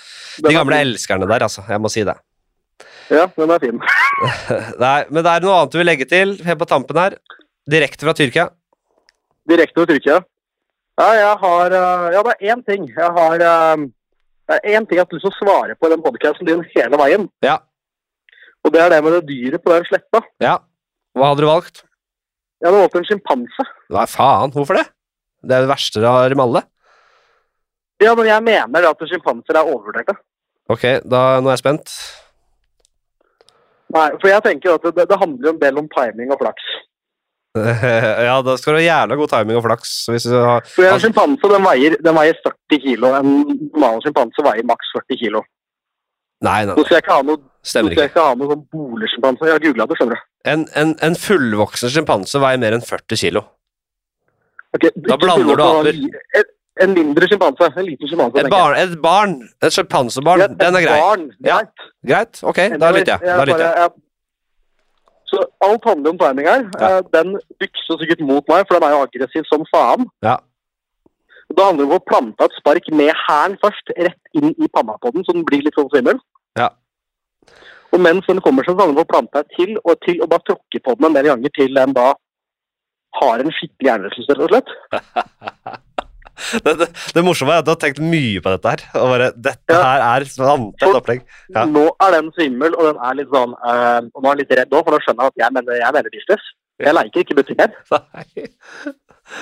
de gamle elskerne der, altså. Jeg må si det. Ja, den er fin. Nei, men det er noe annet du vil legge til helt på tampen her? Direkte fra Tyrkia? Direkte fra Tyrkia. Ja, jeg har eh, Ja, det er én ting. Jeg har eh, Det er én ting jeg har lyst til å svare på i den podkasten din hele veien. Ja. Og det er det med det dyret på den sletta. Ja. Hva hadde du valgt? Jeg hadde valgt en sjimpanse. Hva faen, hvorfor det? Det er det verste du har i alle. Ja, men jeg mener at sjimpanser er overvurderte. Ok, da, nå er jeg spent. Nei, for jeg tenker at det, det handler en del om timing og flaks. ja, da skal du ha jævla god timing og flaks. Hvis du har For en sjimpanse den veier, den veier 40 kilo. En normal sjimpanse veier maks 40 kilo. Nei, nei, Så skal jeg ikke ha noe, stemmer ikke. jeg skal ha noe sånn boligsjimpanse. Jeg har googla det, skjønner du. En, en, en fullvoksen sjimpanse veier mer enn 40 kilo. Okay, Da blander du aper. En, en mindre sjimpanse. En liten sjimpanse. Et bar, barn, et barn, et sjimpansebarn, den er grei. Barn, Ja. greit. Ok, da lytter jeg. Da lytter jeg. jeg- Så alt handler om timing her. Ja. Eh, Den bykser sikkert mot meg, for den er jo aggressiv som faen. Ja. Da handler det om å plante et spark med hælen først, rett inn i panna på den, så den blir litt sånn svimmel. Ja. Og mens den kommer så kan den få å plante til og til, og bare tråkke på den en del ganger til den da har en skikkelig hjernerystelse, rett og slett. Det, det, det morsomme er at du har tenkt mye på dette her. Og bare, dette Ja. her er vanntett opplegg. Ja. Nå er den svimmel, og den er litt sånn øh, Og nå er den litt redd òg, for nå skjønner jeg at jeg mener, jeg mener business. Jeg leker ikke butikker. Nei.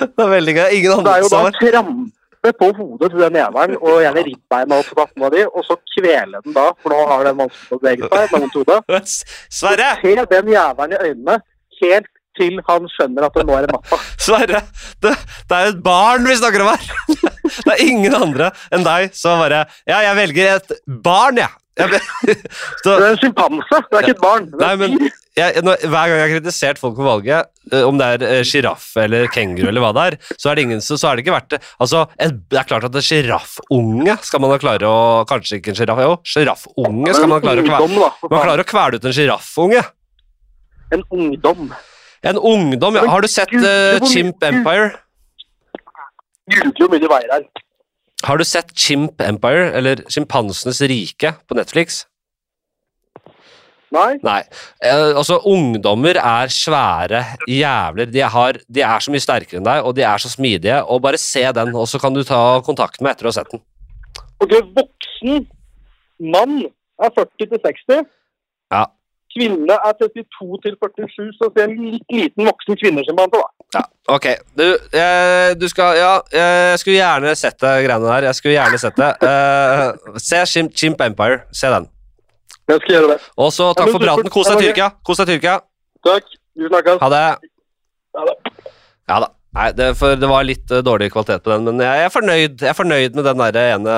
Det er veldig gøy. Ingen Det er jo da som å på hodet til den jævelen, og gjerne ribbeina opp på natten av de, og så kvele den da, for nå har den vanskelig å bevege seg. med vondt hode. har Sverre! Se den jævelen i øynene helt til han skjønner at det nå er natta. Sverre! Det, det er jo et barn vi snakker om her! Det er ingen andre enn deg som bare Ja, jeg velger et barn, jeg. Jeg, men, så, Det er en sjimpanse, det er ikke et barn. Nei, men jeg, når, hver gang jeg har kritisert folk på valget, eh, om det er eh, sjiraff eller kenguru eller hva det er, så er det ingen så, så er det ikke verdt det. Altså, et, det er klart at en sjiraffunge skal man klare å Kanskje ikke en sjiraff, jo. Sjiraffunge skal man klare å kvele. for Man klarer å kvele ut en sjiraffunge. En ungdom. En ungdom ja. Har du sett uh, Chimp Empire? Gud, hvor mye det veier her. Har du sett Chimp Empire, eller Sjimpansenes rike, på Netflix? Nei? Nei. Eh, altså, ungdommer er svære jævler. De, har, de er så mye sterkere enn deg, og de er så smidige. Og bare se den, og så kan du ta kontakt med etter å ha sett den. Ok, voksen mann er 40 til 60. Ja. Kvinne er 32 til 47, så si en liten voksen kvinnesjimpanse, da. Ok. Du, eh, du skal Ja, jeg skulle gjerne sett det greiene der. Jeg skulle gjerne sett det. Eh, se Chimp, Chimp Empire. Se den. Jeg skal gjøre det. Og så takk for praten. Kos deg, Tyrkia. Kos deg, Tyrkia. Takk. Vi snakkes. Ha det. Ha det. Ja da. Nei, det, det var litt eh, dårlig kvalitet på den, men jeg er fornøyd. Jeg er fornøyd med den der ene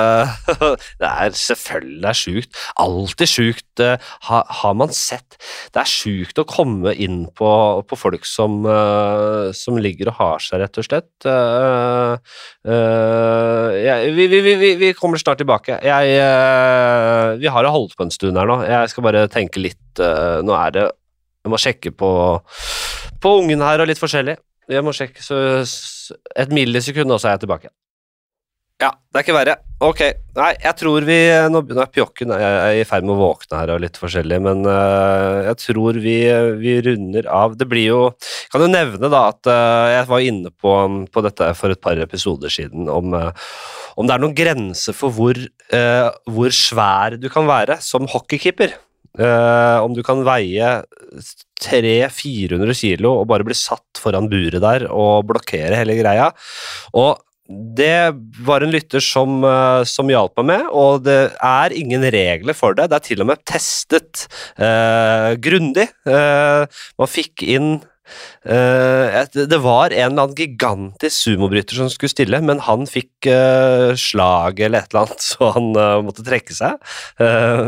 Det er selvfølgelig det sjukt. Alltid sjukt. eh, ha, har man sett Det er sjukt å komme inn på, på folk som, eh, som ligger og har seg, rett og slett. Vi, vi, vi, vi- kommer snart tilbake. Jeg, vi har jo holdt på en stund her nå. Jeg skal bare tenke litt Nå er det Jeg må sjekke på, på ungen her og litt forskjellig. Jeg må sjekke, så et millisekund, og så er jeg tilbake. Ja, det er ikke verre. Ok, nei, jeg tror vi Nå begynner er pjokken jeg er i ferd med å våkne her og litt forskjellig, men uh, jeg tror vi, vi runder av. Det blir jo Kan jo nevne da at uh, jeg var inne på, på dette for et par episoder siden, om, uh, om det er noen grenser for hvor, hvor svær du kan være som hockeykeeper. Eh, om du kan veie 300-400 kilo og bare bli satt foran buret der og blokkere hele greia. Og det var en lytter som, uh, som hjalp meg med, og det er ingen regler for det. Det er til og med testet uh, grundig. Man fikk inn det var en eller annen gigantisk sumobryter som skulle stille, men han fikk uh, slag eller et eller annet, så han eh, måtte trekke seg. Eh,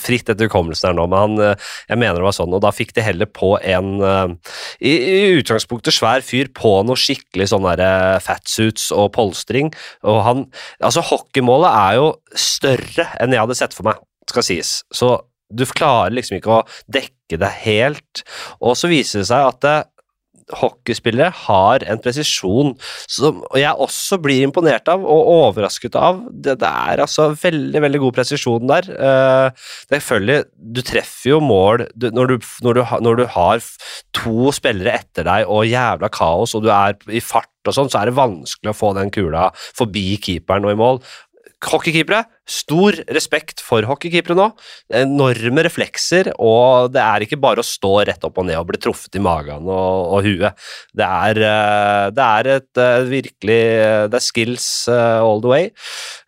fritt etter hukommelsen her nå, men han, eh, jeg mener det var sånn, og da fikk de heller på en eh, i, i utgangspunktet svær fyr på noe skikkelig sånn derre fatsuits og polstring, og han Altså, hockeymålet er jo større enn jeg hadde sett for meg, skal sies, så du klarer liksom ikke å dekke det helt, og så viser det seg at det, hockeyspillere har en presisjon som jeg også blir imponert av og overrasket av. Det, det er altså veldig, veldig god presisjon der. Uh, selvfølgelig, du treffer jo mål du, når, du, når, du, når du har to spillere etter deg og jævla kaos, og du er i fart og sånn, så er det vanskelig å få den kula forbi keeperen og i mål. Hockeykeepere, stor respekt for hockeykeepere nå. Enorme reflekser, og det er ikke bare å stå rett opp og ned og bli truffet i magen og, og huet. Det er, eh, det er et eh, virkelig Det er skills eh, all the way.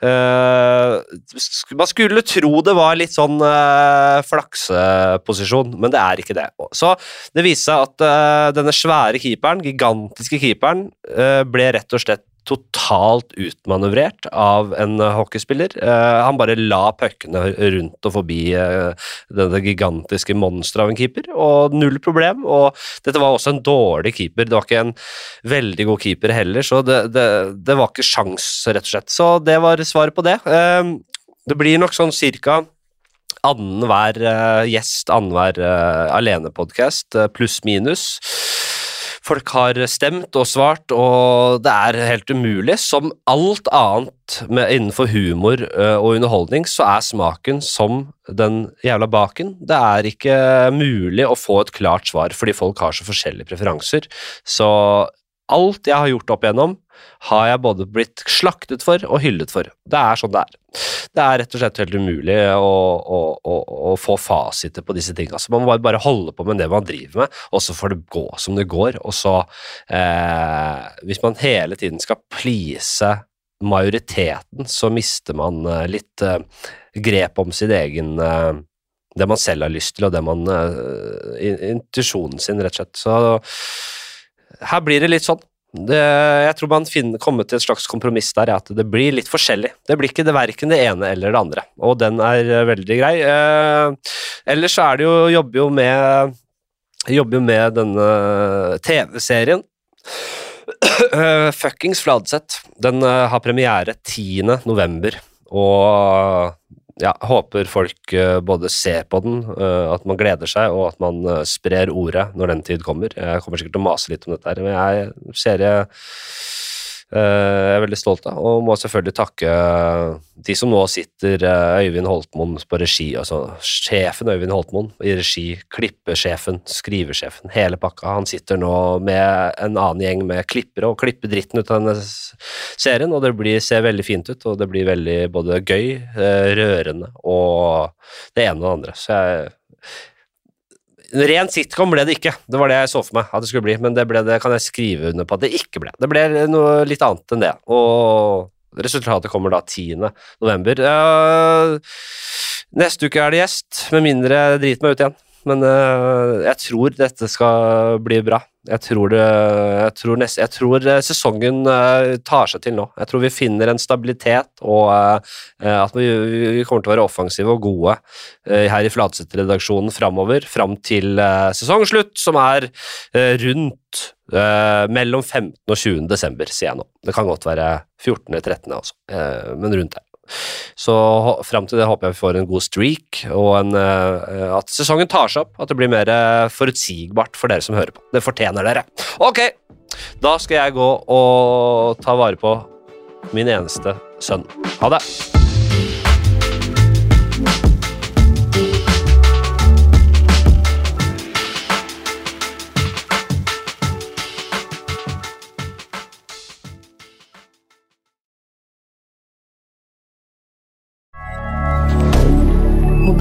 Eh, Man skulle tro det var litt sånn eh, flakseposisjon, men det er ikke det. Så det viste seg at eh, denne svære keeperen, gigantiske keeperen, eh, ble rett og slett totalt utmanøvrert av en eh, hockeyspiller. Eh, han bare la puckene rundt og forbi uh, denne gigantiske monsteret av en keeper, og null problem. Og dette var også en dårlig keeper, det var ikke en veldig god keeper heller, så det, det, det var ikke sjans, rett og slett. Så det var svaret på det. Eh, det blir nok sånn cirka annenhver uh, gjest, annenhver uh, alenepodkast, pluss-minus. Folk har stemt og svart, og det er helt umulig. Som alt annet med, innenfor humor og underholdning, så er smaken som den jævla baken. Det er ikke mulig å få et klart svar, fordi folk har så forskjellige preferanser. Så alt jeg har gjort opp igjennom, har jeg både blitt slaktet for og hyllet for. Det er sånn det er. Det er rett og slett helt umulig å, å, å, å få fasiter på disse tingene. Så man må bare, holde på med det man driver med, og så får det gå som det går. Og så, eh, hvis man hele tiden skal please majoriteten, så mister man eh, litt eh, grep om sin egen eh, Det man selv har lyst til, og det man uh, Intuisjonen sin, rett og slett. Så her blir det litt sånn. Det, jeg tror man finner, kommer til et slags kompromiss der, at det blir litt forskjellig. Det blir ikke det verken det ene eller det andre, og den er eh, veldig grei. Eh, ellers så er det jo Jobber jo med Jobber jo med denne TV-serien. Eh, Fuckings Fladseth. Den eh, har premiere 10. november, og ja, håper folk eh, både ser på den, eh, at man gleder seg, og at man eh, sprer ordet når den tid kommer. Jeg kommer sikkert til å mase litt om dette, her, men jeg ser jeg jeg er veldig stolt av, og må selvfølgelig takke de som nå sitter Øyvind Holtmoen på regi, altså sjefen Øyvind Holtmoen i regi, klippesjefen, skrivesjefen, hele pakka. Han sitter nå med en annen gjeng med klippere og klipper dritten ut av denne serien, og det blir, ser veldig fint ut, og det blir veldig både gøy, rørende og det ene og det andre. Så jeg ren sitcom ble det ikke, det var det jeg så for meg at det skulle bli, men det, ble det kan jeg skrive under på at det ikke ble. Det ble noe litt annet enn det, og resultatet kommer da 10. november. Uh, neste uke er det gjest, med mindre jeg driter meg ut igjen. Men uh, jeg tror dette skal bli bra. Jeg tror, det, jeg tror, nest, jeg tror sesongen uh, tar seg til nå. Jeg tror vi finner en stabilitet, og uh, at vi, vi, kommer til å være offensive og gode her i Flatseth-redaksjonen framover, fram til sesongslutt, som er rundt mellom 15. og 20. desember, sier jeg nå. Det kan godt være 14. eller 13., altså, men rundt der. Så fram til det håper jeg vi får en god streak, og en, uh, at sesongen tar seg opp. At det blir mer uh, forutsigbart for dere som hører på. Det fortjener dere. Ok, da skal jeg gå og ta vare på min eneste sønn. Ha det.